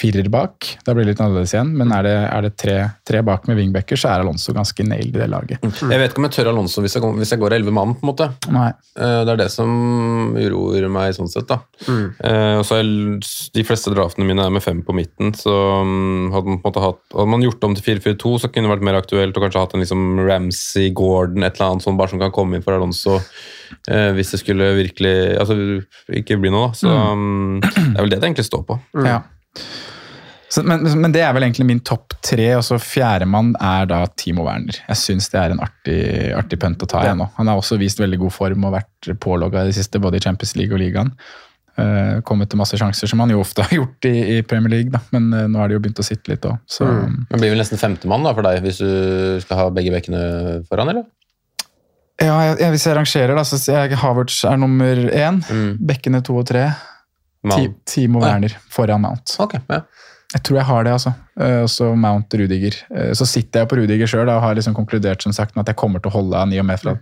firer bak, da blir det litt annerledes igjen. Men er det, er det tre, tre bak med wingbacker, så er Alonso ganske nailed i det laget. Jeg vet ikke om jeg tør Alonso hvis jeg, går- hvis jeg går 11 mann, på en måte. Nei. Eh, Det er det som uroer meg sånn sett, da. Mm. så jeg, de fleste draftene mine er med fem på midten, så mm, hadde man, på en måte hatt, hadde man gjort om til 4-4-2, så kunne det vært mer aktuelt og kanskje hatt en liksom Ramsey, Gordon, et eller annet sånn bare som kan komme inn for Alonso eh, hvis det skulle virkelig Altså ikke bli noe, da. Så mm, det er vel det det egentlig står på. Ja. Så, men, men det er vel egentlig min topp tre, og så fjerdemann er da Timo Werner. Jeg syns det er en artig, artig pønt å ta igjen nå. Han har også vist veldig god form og vært pålogga i det siste, både i Champions League og ligaen. Uh, kommet til masse sjanser, som han jo ofte har gjort i, i Premier League, da. men uh, nå er det jo begynt å sitte litt òg. Mm. Det blir vel nesten femtemann for deg hvis du skal ha begge bekkene foran, eller? ja, jeg, jeg, hvis jeg rangerer, da, så sier jeg Havertz er nummer én. Mm. Bekkene to og tre. Ti, Timo Werner foran Mount. Okay, ja. Jeg tror jeg har det, altså. Eh, Og så Mount Rudiger. Eh, Så sitter jeg på Rudiger sjøl og har liksom konkludert som sagt med at jeg kommer til å holde han i og med for det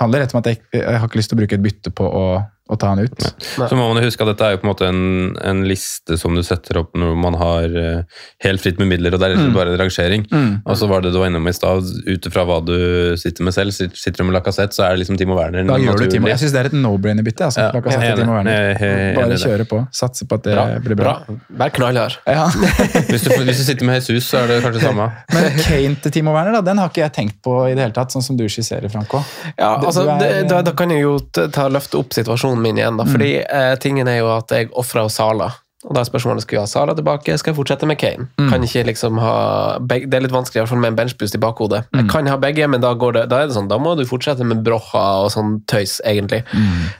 handler rett om at jeg, jeg har ikke lyst til å bruke et bytte på å, å ta han ut. Så må man huske at dette er jo på en måte en, en liste som du setter opp når man har eh, helt fritt med midler, og det er Mm. bare en rangering. Og så var det du var innom i stad, ut ifra hva du sitter med selv. Sitter du med Lacassette, så er det liksom Timo Werner. Da gjør du. Timo. Jeg syns det er et no-brainer-bytte. Altså. Ja, La og. Timo Werner. Er Bare kjøre på. Satse på at det Bra. blir bra. Vær knallhard. Ja. Hvis, du, hvis du sitter med Jesus, så er det kanskje samme. Men Kane til Timo Werner, da, den har ikke jeg tenkt på i det hele tatt, sånn som du skisserer, Franco. Ja, altså, du er- det, da, da kan jeg jo ta, løfte opp situasjonen min igjen. Da. Fordi eh, tingen er jo at jeg ofra Sala. Og da er spørsmålet skal vi ha Sala tilbake, skal jeg fortsette med Kane. Kan ikke liksom ha begge, Det er litt vanskelig i hvert fall med en benchboost i bakhodet. Jeg kan ha begge, men da, går det, da er det sånn, da må du fortsette med Brocha og sånn tøys, egentlig.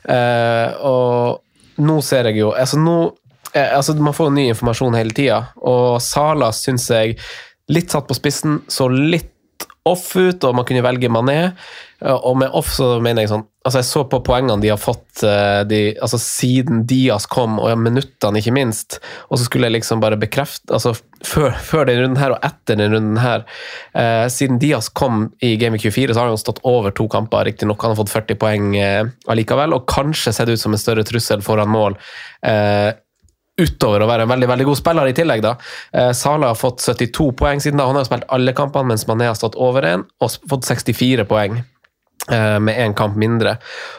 Eh, og nå ser jeg jo altså nå, altså Man får jo ny informasjon hele tida, og Sala syns jeg litt satt på spissen, så litt off ut, og man kunne velge Mané. Og med off så mener jeg sånn altså Jeg så på poengene de har fått eh, de, altså siden Diaz kom, og ja, minuttene ikke minst. Og så skulle jeg liksom bare bekrefte altså Før, før den runden her og etter den runden her eh, Siden Diaz kom i Game Week 24, så har han stått over to kamper. Riktignok han har fått 40 poeng eh, allikevel, og kanskje sett ut som en større trussel foran mål. Eh, utover å være en veldig veldig god spiller i tillegg. da. Eh, Sala har fått 72 poeng siden da. Han har jo spilt alle kampene, mens Mané har stått over én og fått 64 poeng. Eh, Med én kamp mindre.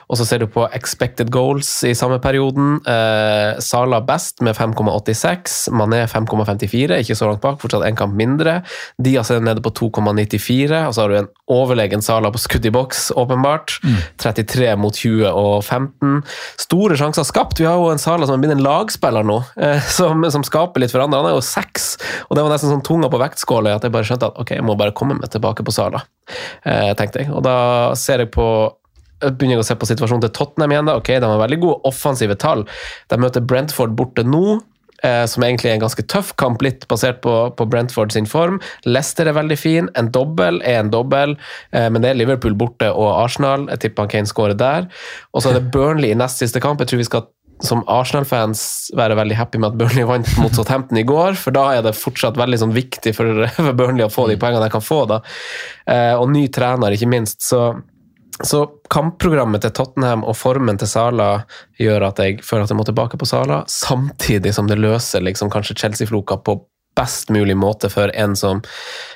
Og så ser du på expected goals i samme perioden. Eh, Sala best med 5,86. Mané 5,54, ikke så langt bak, fortsatt én kamp mindre. Diaz er nede på 2,94, og så har du en overlegen Sala på skudd i boks, åpenbart. 33 mot 20 og 15. Store sjanser skapt. Vi har jo en Sala som har blitt en lagspiller nå, eh, som, som skaper litt for andre. Han er jo seks, og det var nesten sånn tunga på vektskåla at jeg bare skjønte at ok, jeg må bare komme meg tilbake på Sala, tenkte jeg. Og da ser jeg på begynner jeg å se på situasjonen til Tottenham igjen. da, ok, De har veldig gode offensive tall. De møter Brentford borte nå, eh, som egentlig er en ganske tøff kamp, litt basert på, på Brentford sin form. Leicester er veldig fin. En dobbel er en dobbel, eh, men det er Liverpool borte og Arsenal. Jeg tipper han Kane skårer der. Og så er det Burnley i nest siste kamp. Jeg tror vi skal som Arsenal-fans være veldig happy med at Burnley vant mot Southampton i går, for da er det fortsatt veldig sånn viktig for, for Burnley å få de poengene de kan få. da. Eh, og ny trener, ikke minst. så så kampprogrammet til Tottenham og formen til Sala gjør at jeg føler at jeg må tilbake på Sala, samtidig som det løser liksom kanskje Chelsea-floka på best mulig måte for en som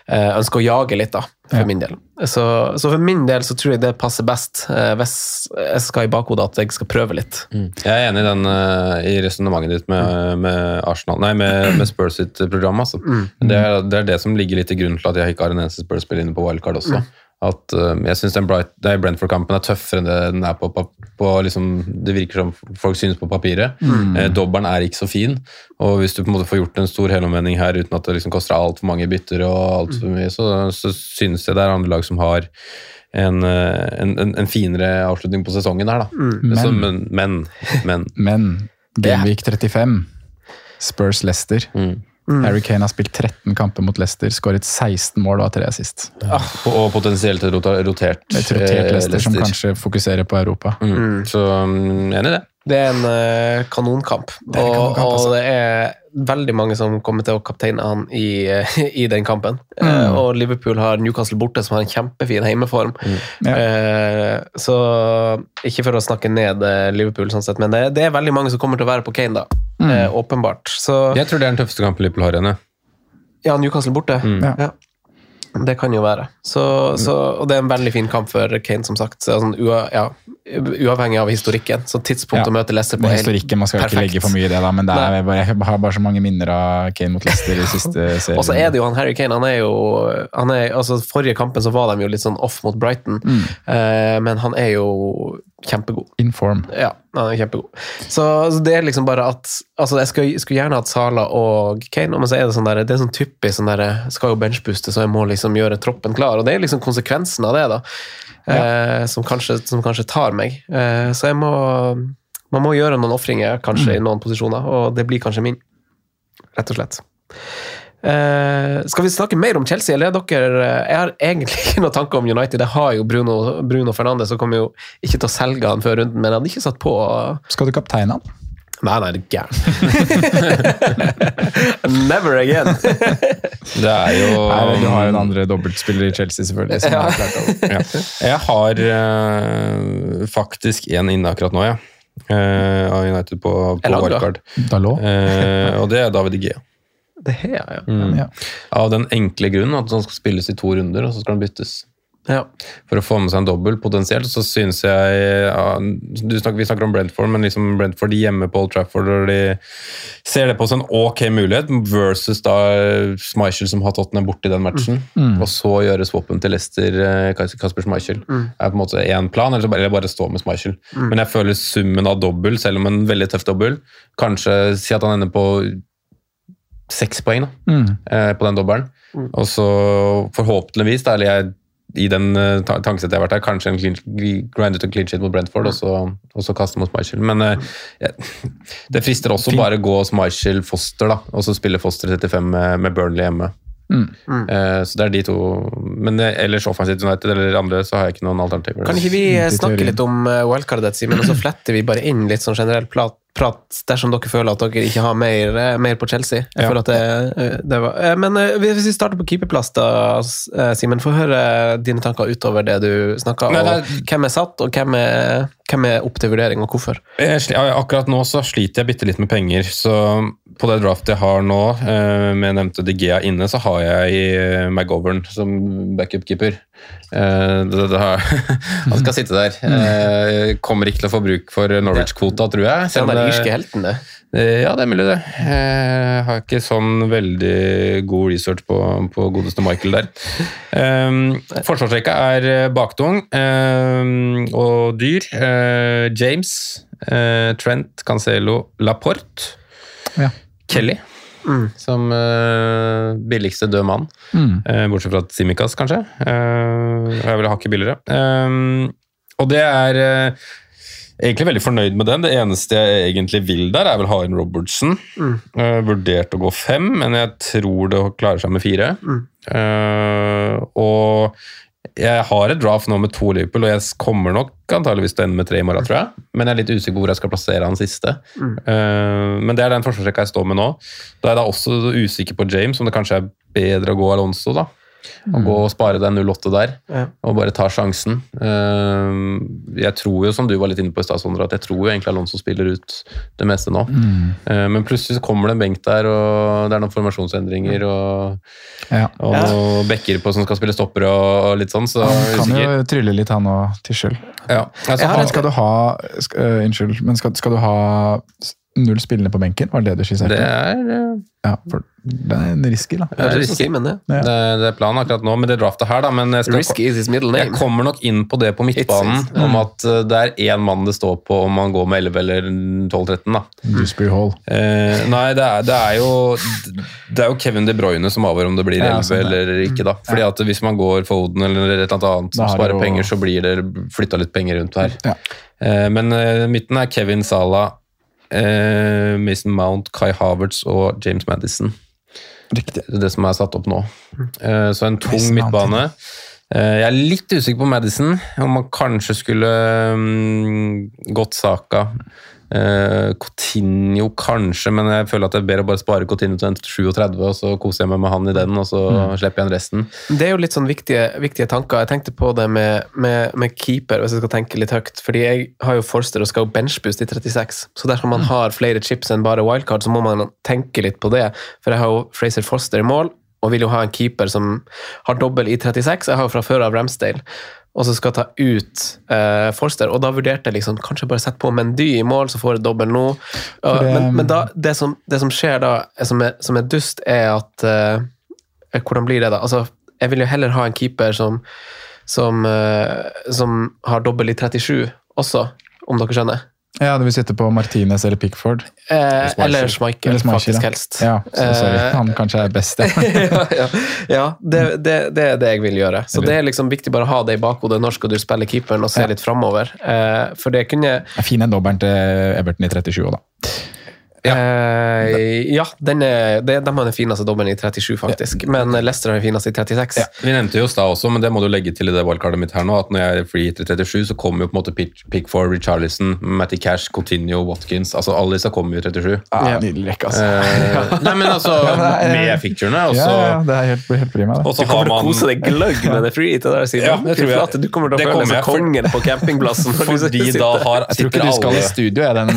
eh, ønsker å jage litt, da, for Ja. min del. Så, så for min del så tror jeg det passer best eh, hvis jeg skal i bakhodet at jeg skal prøve litt. Jeg er enig i, den, eh, i resonnementet ditt med, med Arsenal Nei, med, med Spurs sitt program. Altså. Det, er, det er det som ligger litt til grunn til at jeg ikke har en eneste Spurs-spiller inne på wildcard også. At eh, Jeg syns Brentford-kampen er tøffere enn det den er på, på, på liksom, Det virker som folk synes på papiret. Eh, dobbelen er ikke så fin, og hvis du på en måte får gjort en stor helomvending her uten at det liksom koster altfor mange bytter, og alt for mye, så, så synes jeg det er andre lag som har en, eh, en, en, en finere avslutning på sesongen her, da. Så, men, men, men. Men Gameweek 35, Spurs-Leicester. Harry Kane har spilt 13 kamper mot Leicester, skåret 16 mål og har tre assist. Og potensielt rotert, Et rotert Leicester, Leicester som kanskje fokuserer på Europa. Mm. Så mm, enig i det. Det er en eh, kanonkamp, er en kanonkamp, og, altså. og det er veldig mange som kommer til å kapteine han i, eh, i den kampen. Mm. Uh, og Liverpool har Newcastle borte, som har en kjempefin heimeform. Ja. Uh, så ikke for å snakke ned eh, Liverpool, sånn sett, men det, det er veldig mange som kommer til å være på Kane, da. Mm. Uh, åpenbart. Så Jeg tror det er den tøffeste kampen Liverpool har igjen. ja. ja, Newcastle borte. Mm. Ja. Det kan jo være. Så, så, og det er en veldig fin kamp for Kane, som sagt. Så, sånn, ua, ja, uavhengig av historikken. Så tidspunkt Ja. å møte Leicester på er historikken, man skal ikke legge for mye i det, da, men det er bare, jeg har bare så mange minner av Kane mot Leicester i siste serien. Og så er det jo han Harry Kane. Han er jo han er, altså Forrige kampen så var de jo litt sånn off mot Brighton, Mm. eh, men han er jo kjempegod. In form. Ja, han er kjempegod. Så, så det er liksom bare at altså Jeg skulle, skulle gjerne hatt Sala og Kane, men så er det sånn der, det er sånn typisk sånn der, skal jo benchbooste, så jeg må liksom gjøre troppen klar. Og det er liksom konsekvensen av det, da, eh, som, kanskje, som kanskje tar meg. Eh, så jeg må Man må gjøre noen ofringer kanskje i noen posisjoner, og det blir kanskje min, rett og slett. Eh, skal vi snakke mer om Chelsea, eller er dere eh, Jeg har egentlig ikke noen tanker om United. Jeg har jo Bruno, Bruno Fernandes, og kommer jo ikke til å selge han før runden, men jeg hadde ikke satt på Skal du kapteine han? Nei, nei, det er gæren. Never again. Det er jo Nei, du har jo en andre dobbeltspiller i Chelsea, selvfølgelig. Som har klart ja. Jeg har uh, faktisk en inne akkurat nå, ja. Uh, av United på, på wildcard. Eh, og det er David Igea. Det her, ja. Mm. Ja. Av den enkle grunnen at han skal spilles i to runder, og så skal han byttes. ja. For å få med seg en dobbel potensielt, så synes jeg ja, du snakker, Vi snakker om Brentford, men liksom Brentford hjemme på Old Trafford, og de ser det på som en ok mulighet, versus da Schmeichel, som har Tottenham borte i den matchen. Og så gjøre swappen til Leicester, eh, Kasper Schmeichel. er på en måte én plan, eller bare, eller bare stå med Schmeichel. Men jeg føler summen av dobbel, selv om en veldig tøff dobbel Kanskje si at han ender på seks poeng da, Mm. eh, på den dobbelen. Og så forhåpentligvis, da, eller jeg i den uh, tankesettet jeg har vært her, kanskje en clean, grindet en clean sheet mot Brentford, og så, og så kaste mot Michael. Men uh, jeg- det frister også Fint. bare å gå Schmeichel Foster, da, og så spille Foster 35 med, med Burnley hjemme. Mm. Uh, så det er de to. Men eh, ellers Offensive United eller andre, så har jeg ikke noen alternativer. Kan ikke vi eh, snakke litt om eh, wildcardet, Simen, og så fletter vi bare inn litt sånn generell prat, prat dersom dere føler at dere ikke har mer, eh, mer på Chelsea? Jeg Ja. føler at det, eh, det var, eh, Men hvis vi starter på keeperplass, da, Simen, få høre dine tanker utover det du snakka om. Hvem er satt, og hvem er, hvem er opp til vurdering, og hvorfor? Jeg Akkurat nå så sliter jeg bitte litt med penger, så på det draftet jeg har nå, med nevnte De inne, så har jeg McGovern som backupkeeper. Eh, han skal sitte der. Eh, kommer ikke til å få bruk for Norwich-kvota, tror jeg. Se den der Men, irske eh, helten, det. Eh, Ja, det er mulig det. Jeg har ikke sånn veldig god research på, på godeste Michael der. Um, forsvarsrekka er eh, baktung um, og dyr. Uh, James, uh, Trent, Cancelo, Laporte, Ja. Kelly. Som uh, billigste død mann. Mm. Uh, bortsett fra Simikas, kanskje. Uh, jeg vil hakket billigere. Um, og det er uh, egentlig veldig fornøyd med den. Det eneste jeg egentlig vil der, er vel ha inn Mm. Eh, vurdert å gå fem, men jeg tror det klarer seg med fire. Eh, og jeg har et draft nå med to Liverpool, og jeg kommer nok antageligvis til å ende med tre i morgen, tror jeg. Men jeg er litt usikker på hvor jeg skal plassere han siste. Eh, men det er den forsvarsrekka jeg står med nå. Da er jeg da også usikker på James, om det kanskje er bedre å gå Alonso, da. Og gå og spare deg 08 der, Ja. og bare ta sjansen. Eh, Jeg tror jo, som du var litt inne på i stad, Sondre, at jeg tror jo egentlig Alonso spiller ut det meste nå. Mm. Men plutselig så kommer det en benk der, og det er noen formasjonsendringer og, Ja. og noen bekker på som skal spille stoppere og, litt sånn, så Han kan jo trylle litt, han òg, Tischel. Ja. Altså, Ja, han- skal du ha øh, Unnskyld, men skal, skal du ha null spillende på benken? Var det det du skisserte? det er Ja, for det er en risky, da. Det er risky. men det. Ja. Det, det er planen akkurat nå med det draftet her, da. Men jeg, skal, Risky is his middle jeg kommer nok inn på det på midtbanen, It's- om at eh, det er én mann det står på om man går med 11 eller 12-13. da. Dewsbury Hall. Eh, nei, det er, det er jo Det er jo Kevin De Bruyne som avgjør om det blir Ja, 11 sånn eller ikke. da. Fordi at Hvis man går Foden eller et eller annet som sparer jo- penger, så blir det flytta litt penger rundt her. Ja. Eh, men eh, midten er Kevin Salah, eh, Mason Mount, Kai Havertz og James Madison. Riktig. Det det som er satt opp nå. Eh, Så en tung Mason midtbane. Eh, Jeg er litt usikker på Madison, om man kanskje skulle um, gått Saka. Eh, Coutinho kanskje, men jeg føler at det er bedre å bare spare Coutinho til 37, og så koser jeg meg med han i den, og så slipper jeg igjen resten. Det er jo litt sånn viktige, viktige tanker. Jeg tenkte på det med, med, med keeper, hvis jeg skal tenke litt høyt. Fordi jeg har jo Forster og skal benchboost i 36, så dersom man har flere chips enn bare wildcard, så må man tenke litt på det. For jeg har jo Fraser Forster i mål, og vil jo ha en keeper som har dobbel i 36. Jeg har jo fra før av Ramsdale. Og så skal ta ut eh, Forster, og da vurderte jeg liksom kanskje bare sette på Mendy i mål, så får jeg dobbel nå. Og, det- men men da, det, som, det som skjer da, som er, som er dust, er at eh, Hvordan blir det, da? Altså, jeg vil jo heller ha en keeper som, som, eh, som har dobbel i 37 også, om dere skjønner. Ja, du vil sitte på Martinez eller Pickford? Eh, eller Schmeichel, faktisk helst. Ja, så sorry. Eh, Han kanskje er best, ja. ja, ja, ja det, det, det er det jeg vil gjøre. Så det er liksom viktig bare å ha det i bakhodet når skal du spille keeperen og se litt framover. Eh, for det kunne Fin en dobbelen til Everton i 37 òg, da. Eh, Ja, den er, det, de har den fineste dobbelen i 37, faktisk. Men Leicester har den fineste i 36. Vi nevnte jo stad også, men det må du legge til i det wildcardet mitt her nå, at når jeg er free til 37, så kommer jo på en måte Pick- Pickford, Richarlison, Matty Cash, Coutinho, Watkins altså Alle disse kommer jo i 37. Ja, Nydelig rekke, altså. Eh, nei, men altså, med ficturene. Og så ja, det er helt, helt prima, det. og så Du kommer til å kose deg gløgg med det free til der, siden. Ja, det tror jeg. Du kommer til å Det føle deg som kongen på campingplassen. Fordi sitter da har, Jeg tror ikke du skal alle i studio jeg, den,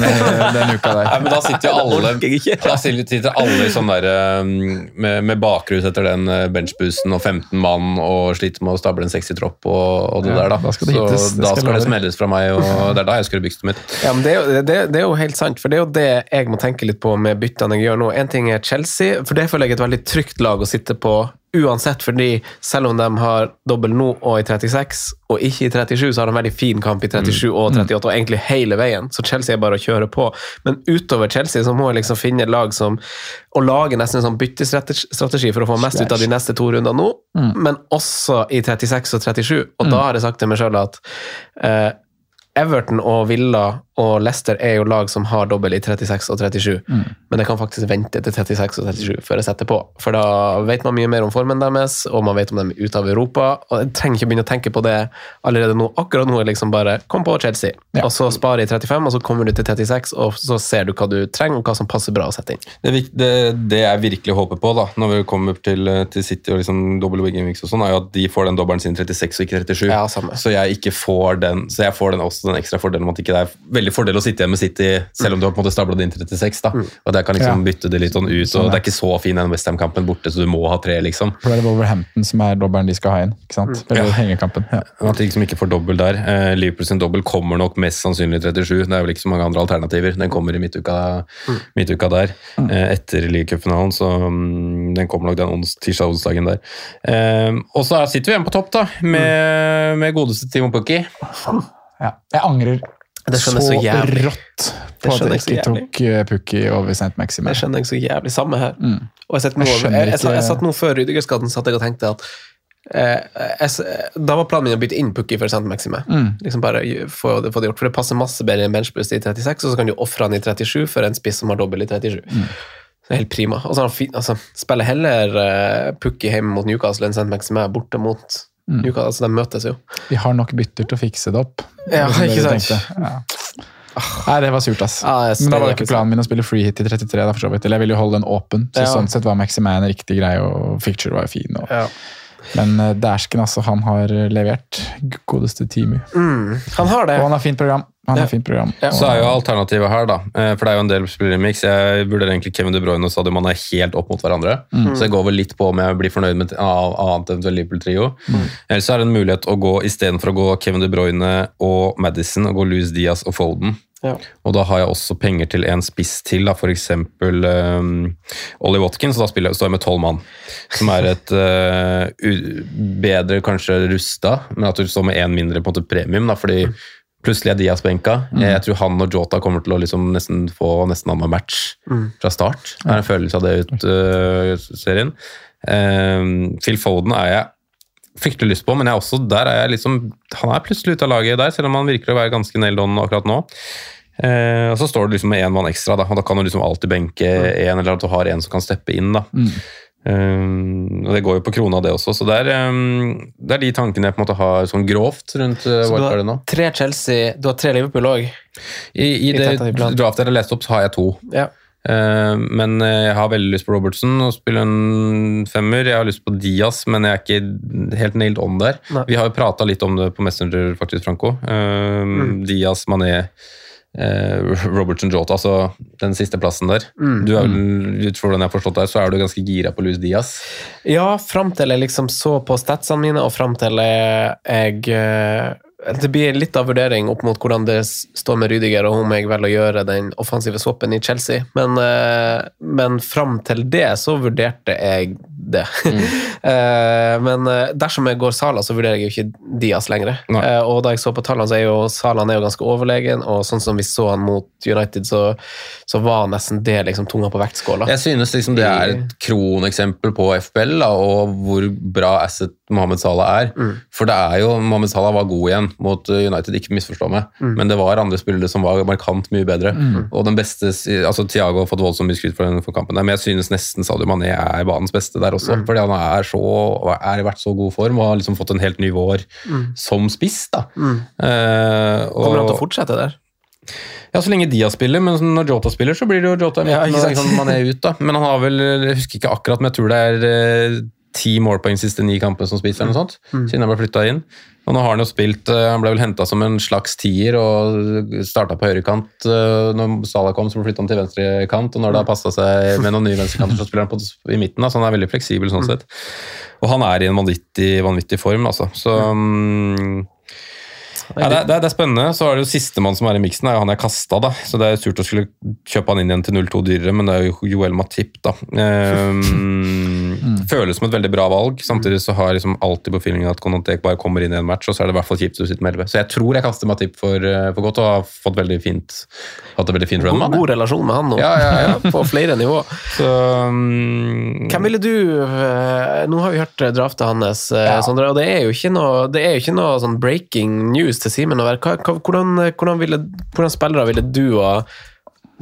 den uka der. Nei, men Da sitter jo alle jeg alle i sånn der, um, med, med bakrus etter den uh, benchboosten og 15 mann og sliter med å stable en 60-tropp og, og det Ja, der. da. da skal det Så hittes, det da skal skal det smelles fra meg, og det er da jeg skrur bygstet mitt. Ja, men det er, jo, det, det er jo helt sant, for det er jo det jeg må tenke litt på med byttene jeg gjør nå. En ting er Chelsea, for det føler jeg er et veldig trygt lag å sitte på uansett, fordi selv om de har dobbel nå og i 36, og ikke i 37, så har de en veldig fin kamp i 37 og 38, og egentlig hele veien. Så Chelsea er bare å kjøre på. Men utover Chelsea så må jeg liksom finne et lag som Å lage nesten en sånn byttestrategi for å få mest ut av de neste to rundene nå, men også i 36 og 37. Og da har jeg sagt til meg sjøl at eh, Everton og Villa og Leicester er jo lag som har dobbel i 36 og 37, men jeg kan faktisk vente til 36 og 37 før jeg setter på. For da vet man mye mer om formen deres, og man vet om de er ute av Europa. Og jeg trenger ikke begynne å tenke på det allerede nå. Akkurat nå er liksom bare kom på Chelsea, Ja. og så spare i 35, og så kommer du til 36, og så ser du hva du trenger, og hva som passer bra å sette inn. Det, det, det jeg virkelig håper på da, når vi kommer til, til City og liksom dobbel wigging weeks og sånn, er jo at de får den dobbelen sin 36 og ikke 37. Ja. Så jeg ikke får den, så jeg får den også den ekstra fordelen om at ikke det er veldig fordel å sitte igjen med City, selv om du har på en måte stabla det inn til 36. da. Og jeg kan liksom Ja. bytte det litt sånn ut, Sånn, og ja. det er ikke så fin den Westham-kampen borte, så du må ha tre, liksom. For det er Wolverhampton som er dobbelen de skal ha inn. ikke sant? Eller hengekampen. Ja. At de liksom ikke får dobbel der. Eh, Liverpool sin dobbel kommer nok mest sannsynlig i 37. Det er vel ikke så mange andre alternativer. Den kommer i midtuka, midtuka der, eh, etter ligacupfinalen, så mm, den kommer nok den ons, tirsdag-onsdagen der. Eh, og så er- sitter vi igjen på topp, da, med, med godeste Timo Pukki. Ja. Jeg angrer Det skjønner jeg så jævlig. rått på at jeg ikke tok eh, Pukki over St. Maxime. Det skjønner jeg så jævlig. Samme her. Mm. Og jeg, satt nå, Jeg jeg, jeg, jeg, satt nå før Rydigerskaden satt jeg og tenkte at eh, Da var planen min å bytte inn Pukki for St. Maxime. Mm. Liksom bare få det, få det gjort, For det passer masse bedre i en benchbust i 36, og så kan du ofre han i 37 for en spiss som har dobbel i 37. Mm. Det er helt prima. Og så altså, spiller heller uh, Pukki hjemme mot Newcastle enn St. Maxime borte mot Mm. Altså, de møtes jo. Vi har nok bytter til å fikse det opp. Ja, Det ikke sant? Ja. Nei, det var surt, ass. Ja, jeg Men da var det ikke planen min å spille free hit i 33, da, for så vidt. Eller jeg ville jo holde den åpen. Så Ja. sånn sett var Maximan riktig grei, og Ficture var jo fin. Og, Ja. Men eh, dæsken, altså. Han har levert. Godeste Timu. Han har det. Og han har fint program. Han Ja. har fint program. Så er jo alternativet her, da. eh, For det er jo en del spillere i mix. Jeg vurderer egentlig Kevin De Bruyne og Sadio Mané helt opp mot hverandre. Så jeg går vel litt på om jeg blir fornøyd med et av- annet eventuelt Liverpool-trio. Eller så er det en mulighet å gå istedenfor å gå Kevin De Bruyne og Madison, og gå Louis Diaz og Foden. Ja. Og da har jeg også penger til en spiss til, da, f.eks. Um, Ollie Watkins, og da spiller, står jeg med tolv mann. Som er et uh, u- bedre kanskje rusta, men at du står med én mindre på en måte premium. da, fordi Plutselig er Diaz benka. Jeg tror han og Jota kommer til å liksom nesten få nesten annen match fra start. Det er en følelse av det ut uh, serien. Um, Phil Foden er jeg fryktelig lyst på, men jeg er også, der er jeg liksom, han er plutselig ute av laget der, selv om han virker å være ganske nailed on akkurat nå. Uh, og så står du liksom med én mann ekstra, da, og da kan du liksom alltid benke én, eller at du har en som kan steppe inn. da. Eh, og Det går jo på krona, det også. Så det er, um, det er de tankene jeg på en måte har sånn grovt rundt uh, du wildcardet nå. tre Chelsea, du har tre Liverpool òg. I, i det tentativ draftet jeg har lest opp, så har jeg to. Ja. Uh, men eh, jeg har veldig lyst på Robertson og spille en femmer. Jeg har lyst på Diaz, men jeg er ikke helt nailed on der. Nei. Vi har jo prata litt om det på Messenger, faktisk, Franco. Uh, Mm. Diaz, Mané, eh, Robertson, Jota, altså den siste plassen der. Mm. Du er vel, ut fra hvordan jeg har forstått det, så er du ganske gira på Louis Diaz. Ja, fram til jeg liksom så på statsene mine, og fram til jeg, jeg eh, Det blir litt av vurdering opp mot hvordan det står med Rydiger, og om jeg velger å gjøre den offensive swappen i Chelsea. Men, eh, men fram til det så vurderte jeg det. Mm. men eh, dersom jeg går Sala, så vurderer jeg jo ikke Diaz lenger. Nei. Eh, og da jeg så på tallene, så er jo Sala er jo ganske overlegen, og sånn som vi så han mot United, så, så var nesten det liksom tunga på vektskåla. Jeg synes liksom det er et kroneksempel på FPL, da, og hvor bra asset Mohammed Salah er. Mm. For det er jo, Mohammed Salah var god igjen mot uh, United, ikke misforstå meg, Mm. men det var andre spillere som var markant mye bedre. Og den beste, altså Thiago har fått voldsomt mye skryt for, den, for kampen, der, men jeg synes nesten Sadio Mané er banens beste der også. Mm. Fordi han er, så, er i vært så god form og har liksom fått en helt ny vår som spiss. da. Eh, og- Mm. Kommer han til å fortsette der? ja, så lenge Dia spiller, men når Jota spiller, så blir det jo Jota Ja, ikke sant? sånn, man er ut da. Men han har vel, jeg husker ikke akkurat, men jeg tror det er eh, ti målpoeng siste ni kampene som spiser, eller noe sånt, siden han ble flytta inn. Og nå har han jo spilt, eh, han ble vel henta som en slags tier og starta på høyrekant. eh, Når Salah kom, så ble flytta han til venstrekant, og når det har passa seg med noen nye venstrekanter, så spiller han på, i midten. Da, så han er veldig fleksibel sånn sett. Og han er i en vanvittig, vanvittig form, altså. Så mm, ja, det, det, det er spennende. Så er det jo sistemann som er i miksen, er jo han jeg kasta. da. Så det er surt å skulle kjøpe han inn igjen til 0-2 dyrere, men det er jo Joel Matip, da. Ehm, Føles som et veldig bra valg. Samtidig så har jeg liksom alltid på feelingen at Konatek bare kommer inn i en match, og så er det i hvert fall kjipt å sitte med 11. Så jeg tror jeg kaster Matip for, eh, for godt, og har fått veldig fint hatt et veldig fint run God, god relasjon med han nå, Ja, ja, ja. på flere nivå. Så um, Hvem ville du eh, Nå har vi hørt draftet hans, eh, Sondre, og det er jo ikke noe, det er jo ikke noe sånn breaking news til Simen. Hvordan, hvordan, ville, hvordan spillere ville du ha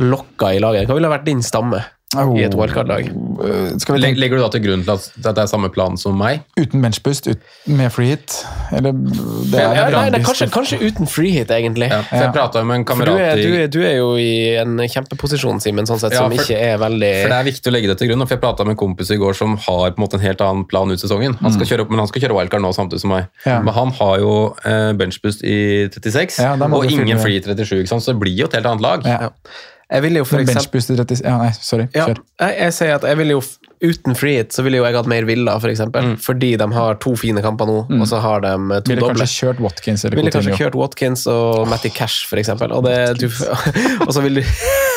lokka i laget? Hva ville vært din stamme i et wildcard-lag? Vi leg- tenke Legger du da til grunn til at det er samme plan som meg? uten benchboost, ut, med free hit? Eller det Ja, er nei, det er kanskje, kanskje uten free hit, egentlig. Ja, for jeg prata med en For du kamerat er, du, er, du er jo i en kjempeposisjon, Simen, sånn sett, Ja, som ikke er veldig For Det er viktig å legge det til grunn. for Jeg prata med en kompis i går som har på en måte en helt annen plan ut sesongen. Han skal kjøre opp, men han skal kjøre wildcard nå samtidig som meg. Ja. Men han har jo eh, benchboost i 36 Ja, og ingen free 37, ikke sant? så det blir jo et helt annet lag. Ja. Jeg ville jo for Men eksempel benchboost i 30 Ja, nei, sorry. Ja, Kjør. jeg, jeg sier at jeg ville jo Uten freehit så ville jo jeg hatt mer Villa, for eksempel. Fordi de har to fine kamper nå, og så har de eh, to Ville doble. kanskje kjørt Watkins eller Ville kanskje kjørt Watkins og Matty Cash, eksempel. Og, det, du, og så vil du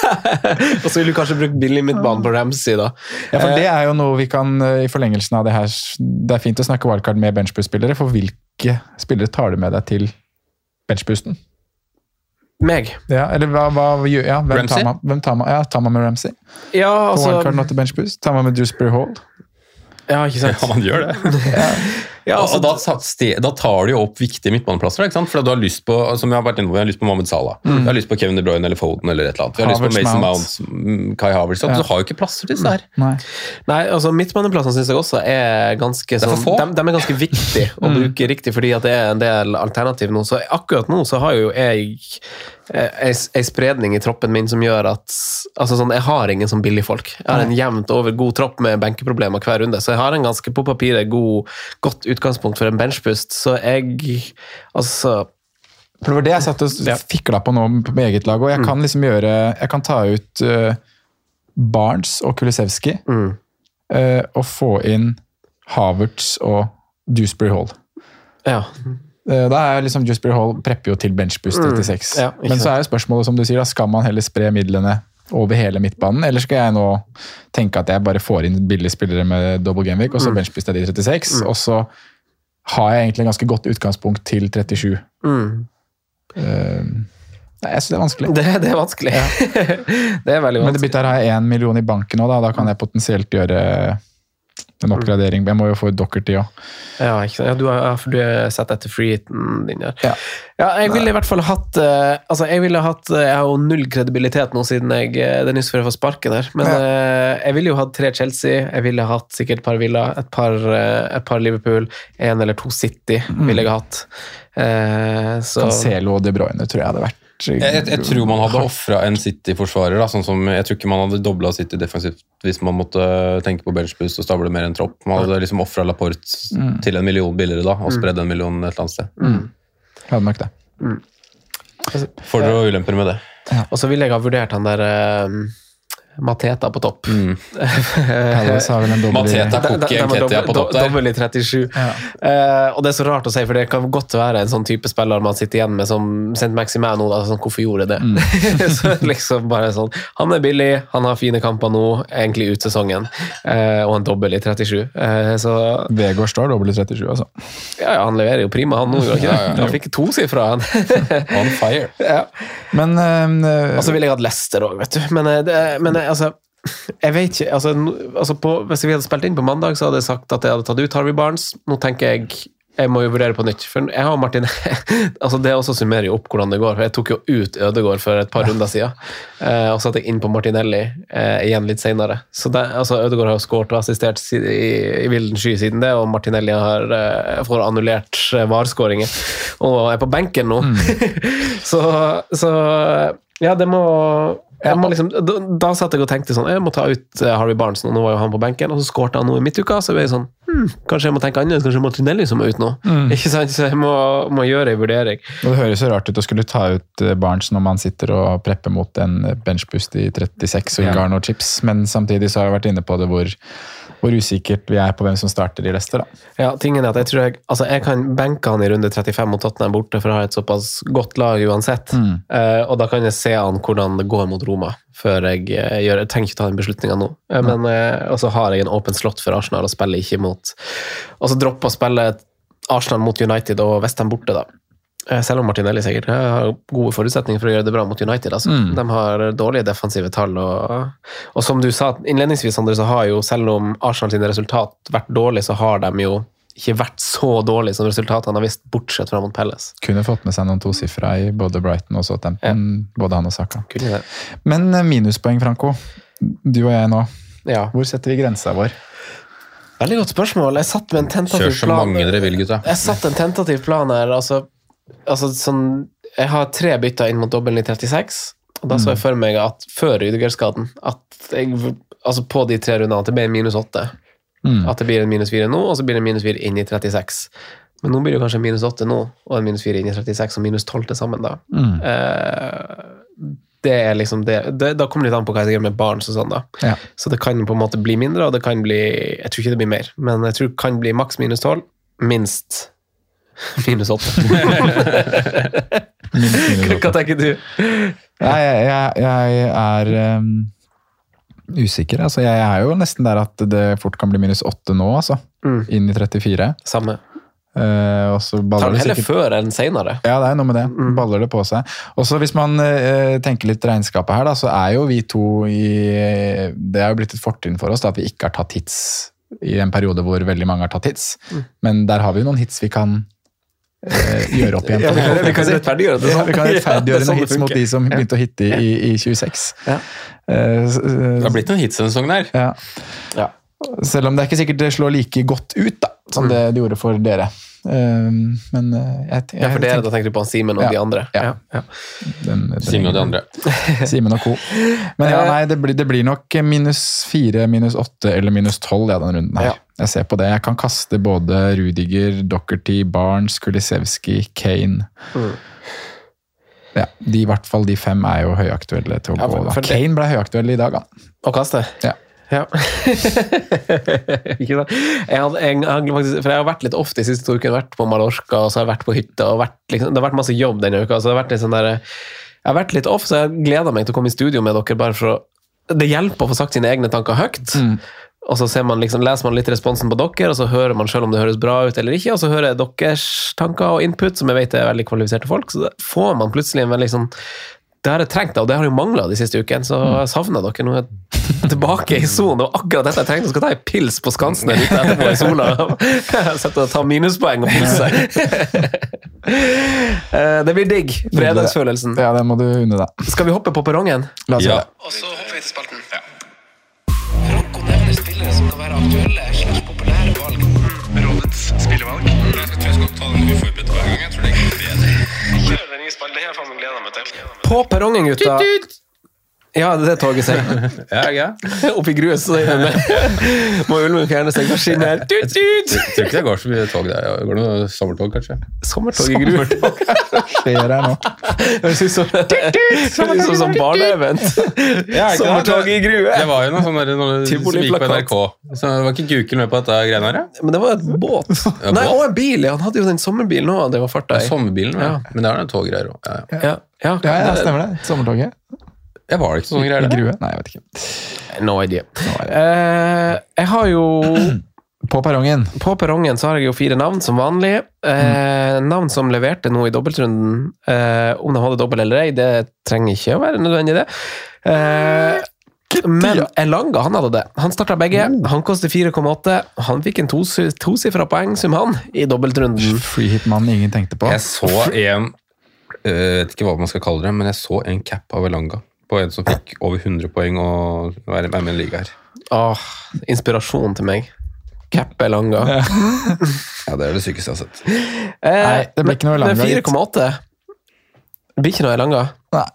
Og så vil du kanskje brukt billig midtbane på Ramsey, da. Ja, for Eh, Det er jo noe vi kan, eh, i forlengelsen av det her Det er fint å snakke wildcard med benchboost-spillere, for hvilke spillere tar du med deg til benchboosten? Meg. Ja, eller hva, hva gjør ja, hvem Ramsey? tar man, hvem tar man, ja, tar man med Ramsey? Ja, På altså wildcard nå bench boost? Tar man med Dewsbury Hall? Ja, ikke sant? Ja, man gjør det. Ja, altså, og da, da tar du jo opp viktige midtbaneplasser. ikke sant? For du har lyst på som jeg har vært inne på, jeg har lyst på Mohammed Salah. Jeg har lyst på Kevin De Bruyne eller Foden eller et eller annet. Jeg har Havertz, lyst på Mason Mount. Mount, mm, Kai Havertz. Ja. Du har jo ikke plasser til disse her. Nei. Nei, altså Midtbaneplassene syns jeg også er ganske sånn, de, de er ganske viktige å bruke riktig, fordi at det er en del alternativ nå. Så akkurat nå så har jo jeg eh, ei spredning i troppen min som gjør at altså sånn, Jeg har ingen sånn billigfolk. Jeg har en jevnt over god tropp med benkeproblemer hver runde, så jeg har en ganske på papiret god, godt utgangspunkt for en benchpust, Så jeg Altså For det var det jeg satt og Ja. fikla på nå på eget lag. Og jeg kan liksom gjøre Jeg kan ta ut uh, Barnes og Kulisevski mm, uh, og få inn Havertz og Dewsbury Hall. Ja. Eh, Da er liksom Jusper Hall prepper jo til benchboost 36. ja, Men så er jo spørsmålet, som du sier, da skal man heller spre midlene over hele midtbanen, eller skal jeg nå tenke at jeg bare får inn billige spillere med double gameweek, og så benchbooster jeg de 36, og så har jeg egentlig ganske godt utgangspunkt til 37. Mm. Uh, Nei, jeg synes det er vanskelig. Det, det er vanskelig. det er veldig Men det vanskelig. byttet her har jeg én million i banken nå, da. da kan jeg potensielt gjøre en oppgradering. Jeg må jo få Dockerty òg. Ja. Ja, du har, ja, for du har sett etter freeheaten din der. Ja. Ja, jeg ville i hvert fall hatt eh, Altså, jeg ville hatt eh, Jeg har jo null kredibilitet nå siden jeg eh, det er nyss før jeg får sparken her. Men eh, jeg ville jo hatt tre Chelsea, jeg ville hatt sikkert et par Villa, et par, et par Liverpool, én eller to City ville jeg hatt. Eh, så Cancelo og De Bruyne tror jeg hadde vært Jeg, jeg, jeg tror man hadde ofra en City-forsvarer. sånn som, Jeg tror ikke man hadde dobla City defensivt hvis man måtte tenke på benchboost og stable mer enn tropp. Man hadde liksom ofra Laporte til en million billigere da, og spredd en million et eller annet sted. Hadde nok det. Fordeler og ulemper med det. Og så ville jeg ha vurdert han der eh, Mateta på topp. Palace har vel en dobbel Mateta. Da- da- Kokke da var Nketiah på topp der. Dobbel i 37. Eh, og det er så rart å si, for det kan godt være en sånn type spiller man sitter igjen med som St. Maximano. nå. Da, sånn, hvorfor gjorde jeg det? så liksom bare sånn, Han er billig, han har fine kamper nå, egentlig ut sesongen, Uh, og en dobbel i 37. Uh, så Vegård står dobbel i 37, altså. ja, ja, han leverer jo prima, han nå. gjør han ikke det? Ja, ja, ja. Han fikk tosifra, han. On fire. ja. Men uh, Og så ville jeg hatt Lester òg, vet du. Men, eh, det, men eh, altså jeg vet ikke, altså, altså på, Hvis vi hadde spilt inn på mandag, så hadde jeg sagt at jeg hadde tatt ut Harvey Barnes. Nå tenker jeg jeg må jo vurdere på nytt. For jeg har Martin altså Det også summerer jo opp hvordan det går. for Jeg tok jo ut Ødegård for et par runder siden. Eh, og satte jeg inn på Martinelli eh, igjen litt senere. Så det, altså Ødegård har jo skåret og assistert i, i vilden sky siden det, og Martinelli har eh, får annullert eh, VAR-skåringer og er på benken nå. så, så ja, det må liksom, da, da satt jeg og tenkte sånn Jeg må ta ut eh, Harvey Barnes nå, var jo han på benken, og så skårte han nå i midtuka. Så ble jeg sånn hm, Kanskje jeg må tenke annerledes, kanskje Martinelli som er ute nå. Ikke sant? Så jeg må, må gjøre en vurdering. og det høres så rart ut å skulle ta ut eh, Barnes når man sitter og prepper mot en benchboost i 36 og Ja. Garno chips, men samtidig så har jeg vært inne på det hvor, hvor usikkert vi er på hvem som starter i Leicester. da. Ja, tingen er at jeg tror jeg Altså, jeg kan benke han i runde 35 mot Tottenham borte, for å ha et såpass godt lag uansett. Eh, og da kan jeg se an hvordan det går mot Roma, før jeg uh, gjør Jeg trenger ikke ta den beslutninga nå. Eh, men eh, Og så har jeg en åpen slott for Arsenal og spiller ikke mot Og så dropper å spille Arsenal mot United og Westham borte, da. Eh, Selv om Martinelli sikkert eh, har gode forutsetninger for å gjøre det bra mot United. Altså. De har dårlige defensive tall. Og, og som du sa innledningsvis, Andre, så har jo selv om Arsenal sine resultat vært dårlige, så har de jo ikke vært så dårlige som resultatene har vist, bortsett fra mot Pelles. Kunne fått med seg noen tosifra i både Brighton og Southampton, både han og Saka. Kunne det. Men eh, minuspoeng, Franco. Du og jeg nå. Ja. Hvor setter vi grensa vår? Veldig godt spørsmål. Jeg satt med en Kjør så mange dere vil, gutta. Jeg satt en tentativ plan her. Altså, altså sånn Jeg har tre bytter inn mot dobbelen i 36. Og da så jeg for meg at før Rydiger-skaden at jeg, altså På de tre rundene at det ble en minus åtte. Mm. At det blir en minus fire nå, og så blir det en minus fire inn i 36. Men nå blir det kanskje en minus åtte nå, og en minus fire inn i 36, og minus tolv til sammen, da. Mm. Eh, det er liksom det, det Da kommer det litt an på hva jeg gjør med barn. sånn. Ja. Så det kan på en måte bli mindre, og det kan bli Jeg tror ikke det blir mer, men jeg tror det kan bli maks minus 12. Minst minus 8. Minus, minus Hva tenker du? Nei, jeg, jeg, jeg er um, usikker. Altså, jeg er jo nesten der at det fort kan bli minus åtte nå, altså. Mm. Inn i 34. Samme. Uh, og så Tar baller det heller sikkert før enn senere. Ja, det er noe med det. Baller det på seg. Og så hvis man uh, tenker litt regnskapet her, da, så er jo vi to i Det er jo blitt et fortrinn for oss da, at vi ikke har tatt hits i en periode hvor veldig mange har tatt hits. Men der har vi jo noen hits vi kan gjøre opp igjen. Ja, vi kan- rettferdiggjøre det Ja, vi kan er rettferdiggjøre noen hits mot de som begynte å hitte i, i 26. Ja. Eh, eh, Det har blitt noen hits der. ja. Ja. Selv om det er ikke sikkert det slår like godt ut da, som Mm. det det gjorde for dere. Eh, men eh, jeg, jeg, Ja, for dere, da tenker du på han Simen og Ja. de andre. Ja. ja. Simen og de andre. Simen og co. Men ja, nei, det blir, det blir nok minus fire, minus åtte eller minus tolv ja, denne runden her. Ja. Jeg ser på det. Jeg kan kaste både Rudiger, Dockerty, Barnes, Kulisevski, Kane. Mm. Ja, de, I hvert fall de fem er jo høyaktuelle til å Ja, gå. for- Da. Kane ble høyaktuell i dag, han. Å kaste? Ja. Ja. ikke sant? Jeg hadde, jeg, faktisk, for jeg har vært litt ofte de siste to ukene. Vært på Mallorca og så har jeg vært på hytta. og vært, liksom, Det har vært masse jobb denne uka. så det har vært litt sånn der, Jeg har vært litt off, så jeg gleder meg til å komme i studio med dere. bare for å, Det hjelper å få sagt sine egne tanker høyt. Og så ser man liksom, leser man litt responsen på dere, og så hører man selv om det høres bra ut eller ikke. Og så hører jeg deres tanker og input, som jeg vet er veldig kvalifiserte folk. Så får man plutselig en veldig sånn det har jeg trengt, og det har jo mangla de siste ukene, så jeg savner dere. Nå tilbake i sonen. Det var akkurat dette jeg trengte. Jeg skal ta en pils på Skansen der ute etterpå i sola. Sette og ta minuspoeng og pilse. Eh, Det blir digg. Fredagsfølelsen. Ja, det må du unne deg. Skal vi hoppe på perrongen? La oss Ja. Og så hopper vi til spalten. Franco nevner spillere som kan være aktuelle slags populære valg. Rådets spillevalg. Den nye spalten. Det her faen meg jeg meg til. På perrongen, gutta. Ja, det er det toget sier. Ja, ja. Oppi grus. Så det. Må Ulven fjerne seg fra skinnet. Tut, tut. Jeg tror ikke det går så mye tog der. Det går noe sommertog, kanskje. Sommertog i gru. Skjer her nå. Høres ut som ut som sånn barne-event. Sommertog i grue. Det var jo noe sånn som gikk på NRK. Så det var ikke Gukel med på dette greiene her? ja? Men det var et båt. Ja, Nei, og en bil. Han hadde jo den sommerbilen òg. Det var farta i. Sommerbilen, ja. Ja. Men det er noen toggreier òg. Ja, ja. Ja, ja, Ja, ja, stemmer det. Sommertoget. Ja, var det ikke sånne greier? I grue? Nei, jeg vet ikke. No idea. Eh, jeg har jo På perrongen. På perrongen så har jeg jo fire navn, som vanlig. Eh, navn som leverte noe i dobbeltrunden. Eh, om de hadde dobbel eller ei, det trenger ikke å være nødvendig, det. Eh, men Elanga han hadde det. Han starta begge. Han koster 4,8. Han fikk en tos- tosifra poengsum, han, i dobbeltrunden. Freehit-mannen ingen tenkte på. Jeg så en Jeg vet ikke hva man skal kalle det, men jeg så en cap av Elanga på en som fikk over 100 poeng og være med i en liga her. Åh, inspirasjon til meg. Cappe Langa. Ja, Det er det sykeste jeg har sett. Eh, Nei, det blir ikke noe langa. Det Men 4,8 Det blir ikke noe Langa. Nei.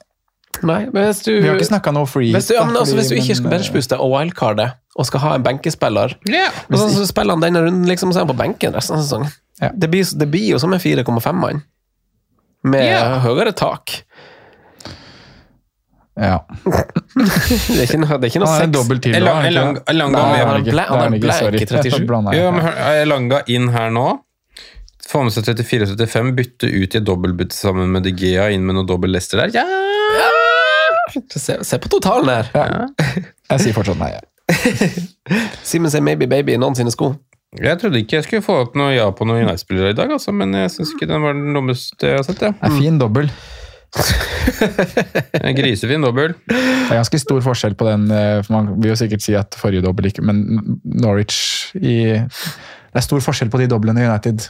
Nei, men hvis du Vi har ikke snakka noe free hvis du, ja, men altså, hvis du ikke skal benchbooste og wildcarde, og skal ha en benkespiller yeah. og så, så spiller han denne runden liksom, og så er han på benken resten av sesongen. Ja. Det, blir, det blir jo som en 4,5-mann. Med yeah. høyere tak. Ja. Det er ikke noe, det er ikke noe sex. dobbel til. Da, han er ikke. blank- han er Det ikke, blank i sorry. 37. Jeg blander, Ja, ja. men Elanga inn her nå. Få med seg 34-75, bytte ut i dobbeltbytte sammen med De Gea, inn med noe dobbel Lester der. Ja! Se, se på totalen her. Jeg sier fortsatt nei. Simen sier maybe baby i noen sine sko. Jeg trodde ikke jeg skulle få opp noe ja på noen United-spillere i dag, altså, men jeg syns ikke den var den dummeste jeg har sett. Ja. Det er fin dobbel. En grisefin dobbel. Det er ganske stor forskjell på den. eh, for Man vil jo sikkert si at forrige dobbel ikke Men Norwich i Det er stor forskjell på de doblene United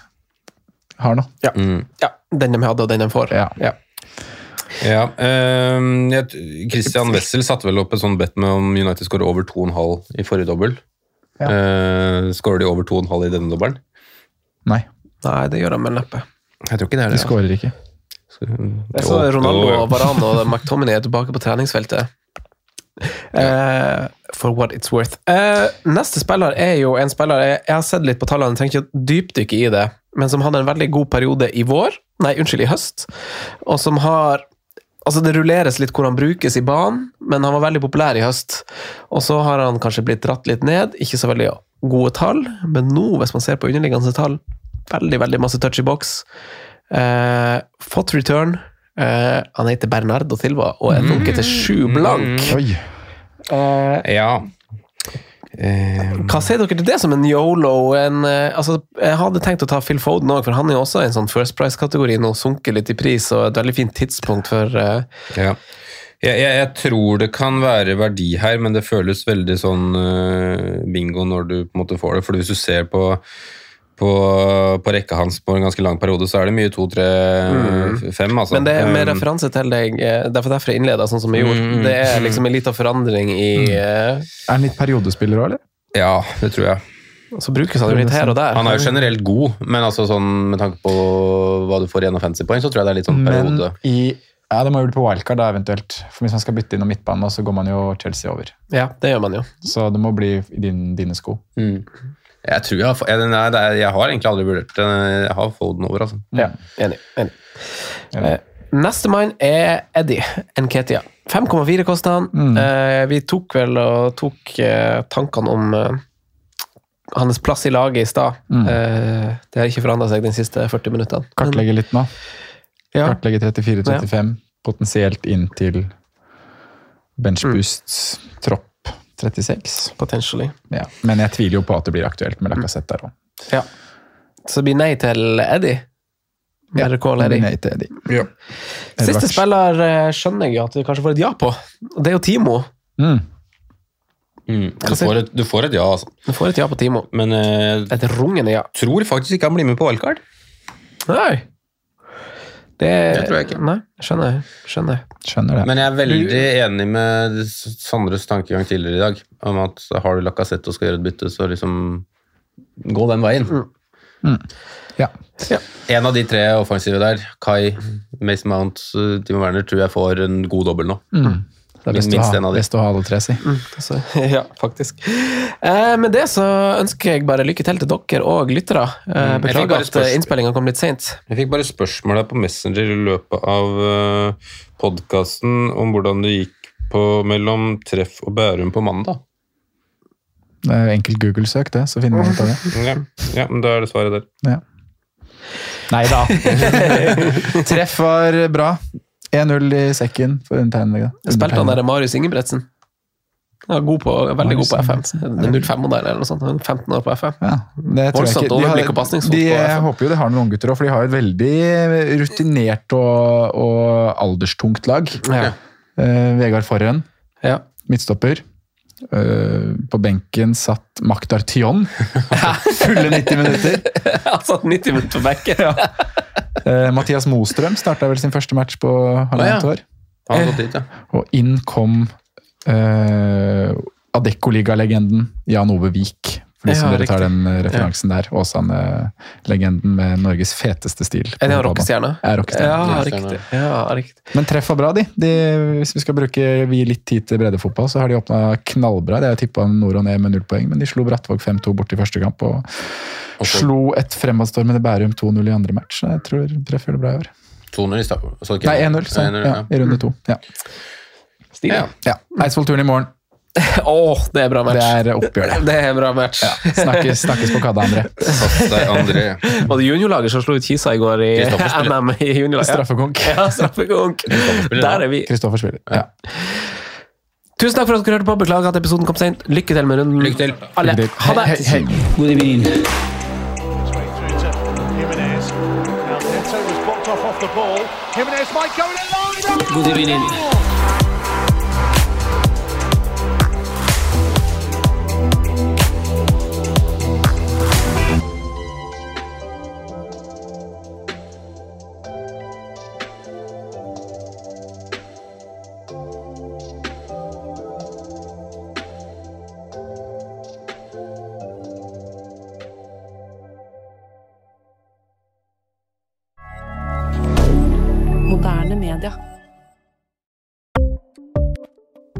har nå. Mm. Ja, den de hadde, og den de får. Ja. Ja, Ja, jeg- Christian Wessel satte vel opp en sånn bet med om United skårer over 2,5 i forrige dobbel. Ja. Eh, skårer de over 2,5 i denne dobbelen? Nei, Nei, det gjør de vel neppe. Jeg tror ikke det er de skårer ikke. Jeg så Ronaldo og Varane og McTominay er tilbake på treningsfeltet. Uh, for what it's worth. Uh, neste spiller er jo en spiller jeg, jeg har sett litt på tallene, trenger ikke å dypdykke i det, men som hadde en veldig god periode i vår, nei, unnskyld, i høst, og som har Altså Det rulleres litt hvor han brukes i banen, men han var veldig populær i høst. Og så har han kanskje blitt dratt litt ned, ikke så veldig gode tall, men nå, hvis man ser på underliggende tall, veldig veldig masse touch i boks. Eh, fått return. Uh, han heter Bernardo Silva og er dunket til sju blank. Oi. Ja. Eh, Hva sier dere til det som en yolo? En, altså, jeg hadde tenkt å ta Phil Foden òg, for han er jo også i en sånn First Price-kategori nå, sunket litt i pris, og et veldig fint tidspunkt for ja. Jeg, jeg, jeg tror det kan være verdi her, men det føles veldig sånn bingo når du på en måte får det. Fordi hvis du ser på, på, på rekka hans på en ganske lang periode, så er det mye to, tre, fem. Altså. Mm. Men det er med Um, referanse til deg, eh, derfor derfor jeg innleda sånn som jeg gjorde. Mm, Det er liksom en liten forandring i mm. Er han litt periodespiller òg, eller? Ja, det tror jeg. Så brukes han jo litt her og der. Han er jo generelt god, men altså sånn, med tanke på hva du får i en fancy-poeng, så tror jeg det er litt sånn Men periode. i ja, Det må jo bli på wildcard, da, eventuelt. For Hvis man skal bytte inn noen midtbane, så går man jo Chelsea over. Ja, det gjør man jo. Så det må bli i din, dine sko. Mm. Jeg tror jeg har, jeg, nei, er, jeg har egentlig aldri vurdert det. Jeg har Foden over, altså. Ja. Enig. enig. Ja. Nestemann er Eddie Nketia. 5,4 koster han. Mm. Eh, vi tok vel og tok eh, tankene om eh, hans plass i laget i stad. Mm. Eh, det har ikke forandra seg de siste 40 minuttene. Kartlegge litt nå. Ja. Kartlegge 34-35. Potensielt inn til benchboost tropp 36. Potentially. Ja. Men jeg tviler jo på at det blir aktuelt med Lacassette der òg. Ja. Så det blir nei til Eddie? Ja, Eddie. Nei til Eddie. Siste Edwards. spiller eh, skjønner jeg jo at du kanskje får et ja på. Det er jo Timo. Mm. Mm. Du, får et, du får et ja, altså. Du får et ja på Timo. Men uh, Et rungende ja. tror faktisk ikke han blir med på wildcard. Nei. Det, Det tror jeg ikke. Nei, skjønner. skjønner. Skjønner det. Men jeg er veldig enig med Sandres tankegang tidligere i dag, om at har du Lacassette og skal gjøre et bytte, så liksom gå den veien. Ja. En av de tre offensive der, Kai, Mace Mount, Timo Werner, tror jeg får en god dobbel nå. Det er best, å ha, en av de. best å ha alle tre, si. Altså, ja, faktisk. Eh, med det så ønsker jeg bare lykke til til dere og lyttere. Eh, Mm, beklager at spørsmål. innspillinga kom litt seint. Jeg fikk bare spørsmål der på Messenger i løpet av uh, podkasten om hvordan det gikk på mellom Treff og Bærum på mandag. Det er enkelt Google-søk, det, så finner man ut av det. Ja, ja men da er det svaret der. Ja. Nei da. Treff var bra. 1-0 i sekken for undertegnede. Spilte han der Marius Ingebretsen? Ja, god på, veldig god på FM. Det er 05-modell eller noe sånt. Er 15 år på FM. Ja, det tror jeg ikke. De, har, de jeg håper jo de har noen unggutter òg, for de har et veldig rutinert og, og alderstungt lag. Ja. Uh, Vegard Forhen, Ja. midtstopper. Eh, på benken satt Maktar Tion. Fulle 90 minutter. Han satt 90 minutter på benken Eh, Mathias Mostrøm starta vel sin første match på halvannet ja. år. Han har gått dit, ja. Og inn kom uh, Adeccoliga-legenden Jan Ove Vik. For de som dere tar den eh, referansen der. Åsane-legenden med Norges feteste stil. Er det rockestjerne? Ja, rockestjerne. Ja, riktig. Ja, riktig. Men treff var bra, de. de. Hvis vi skal bruke vi litt tid til breddefotball, så har de åpna knallbra. De har tippa nord og ned med null poeng, men de slo Brattvåg 5-2 bort i første kamp. Og så- slo et fremadstormende Bærum 2-0 i andre match. Jeg tror treff gjør det bra i år. 2-0 i stad. Nei, 1-0, 1-0, Ja, i runde to. Ja. Stilig. Ja. ja. Eidsvoll-turen i morgen. Åh, det er bra match. Det er oppgjør, det. Det er bra match. Snakkes, snakkes på kadda, André. André. Var det juniorlaget som slo ut Kisa i går i. NM i juniorlaget? Straffekonk. Ja, straffekonk. Der er vi. Kristoffer spiller. Ja. Tusen takk for at dere hørte på. Beklager at episoden kom sent. Lykke til med runden. Lykke til. Alle. Lykke til. Ha det. Hei, hei, hei. God evening. Straight through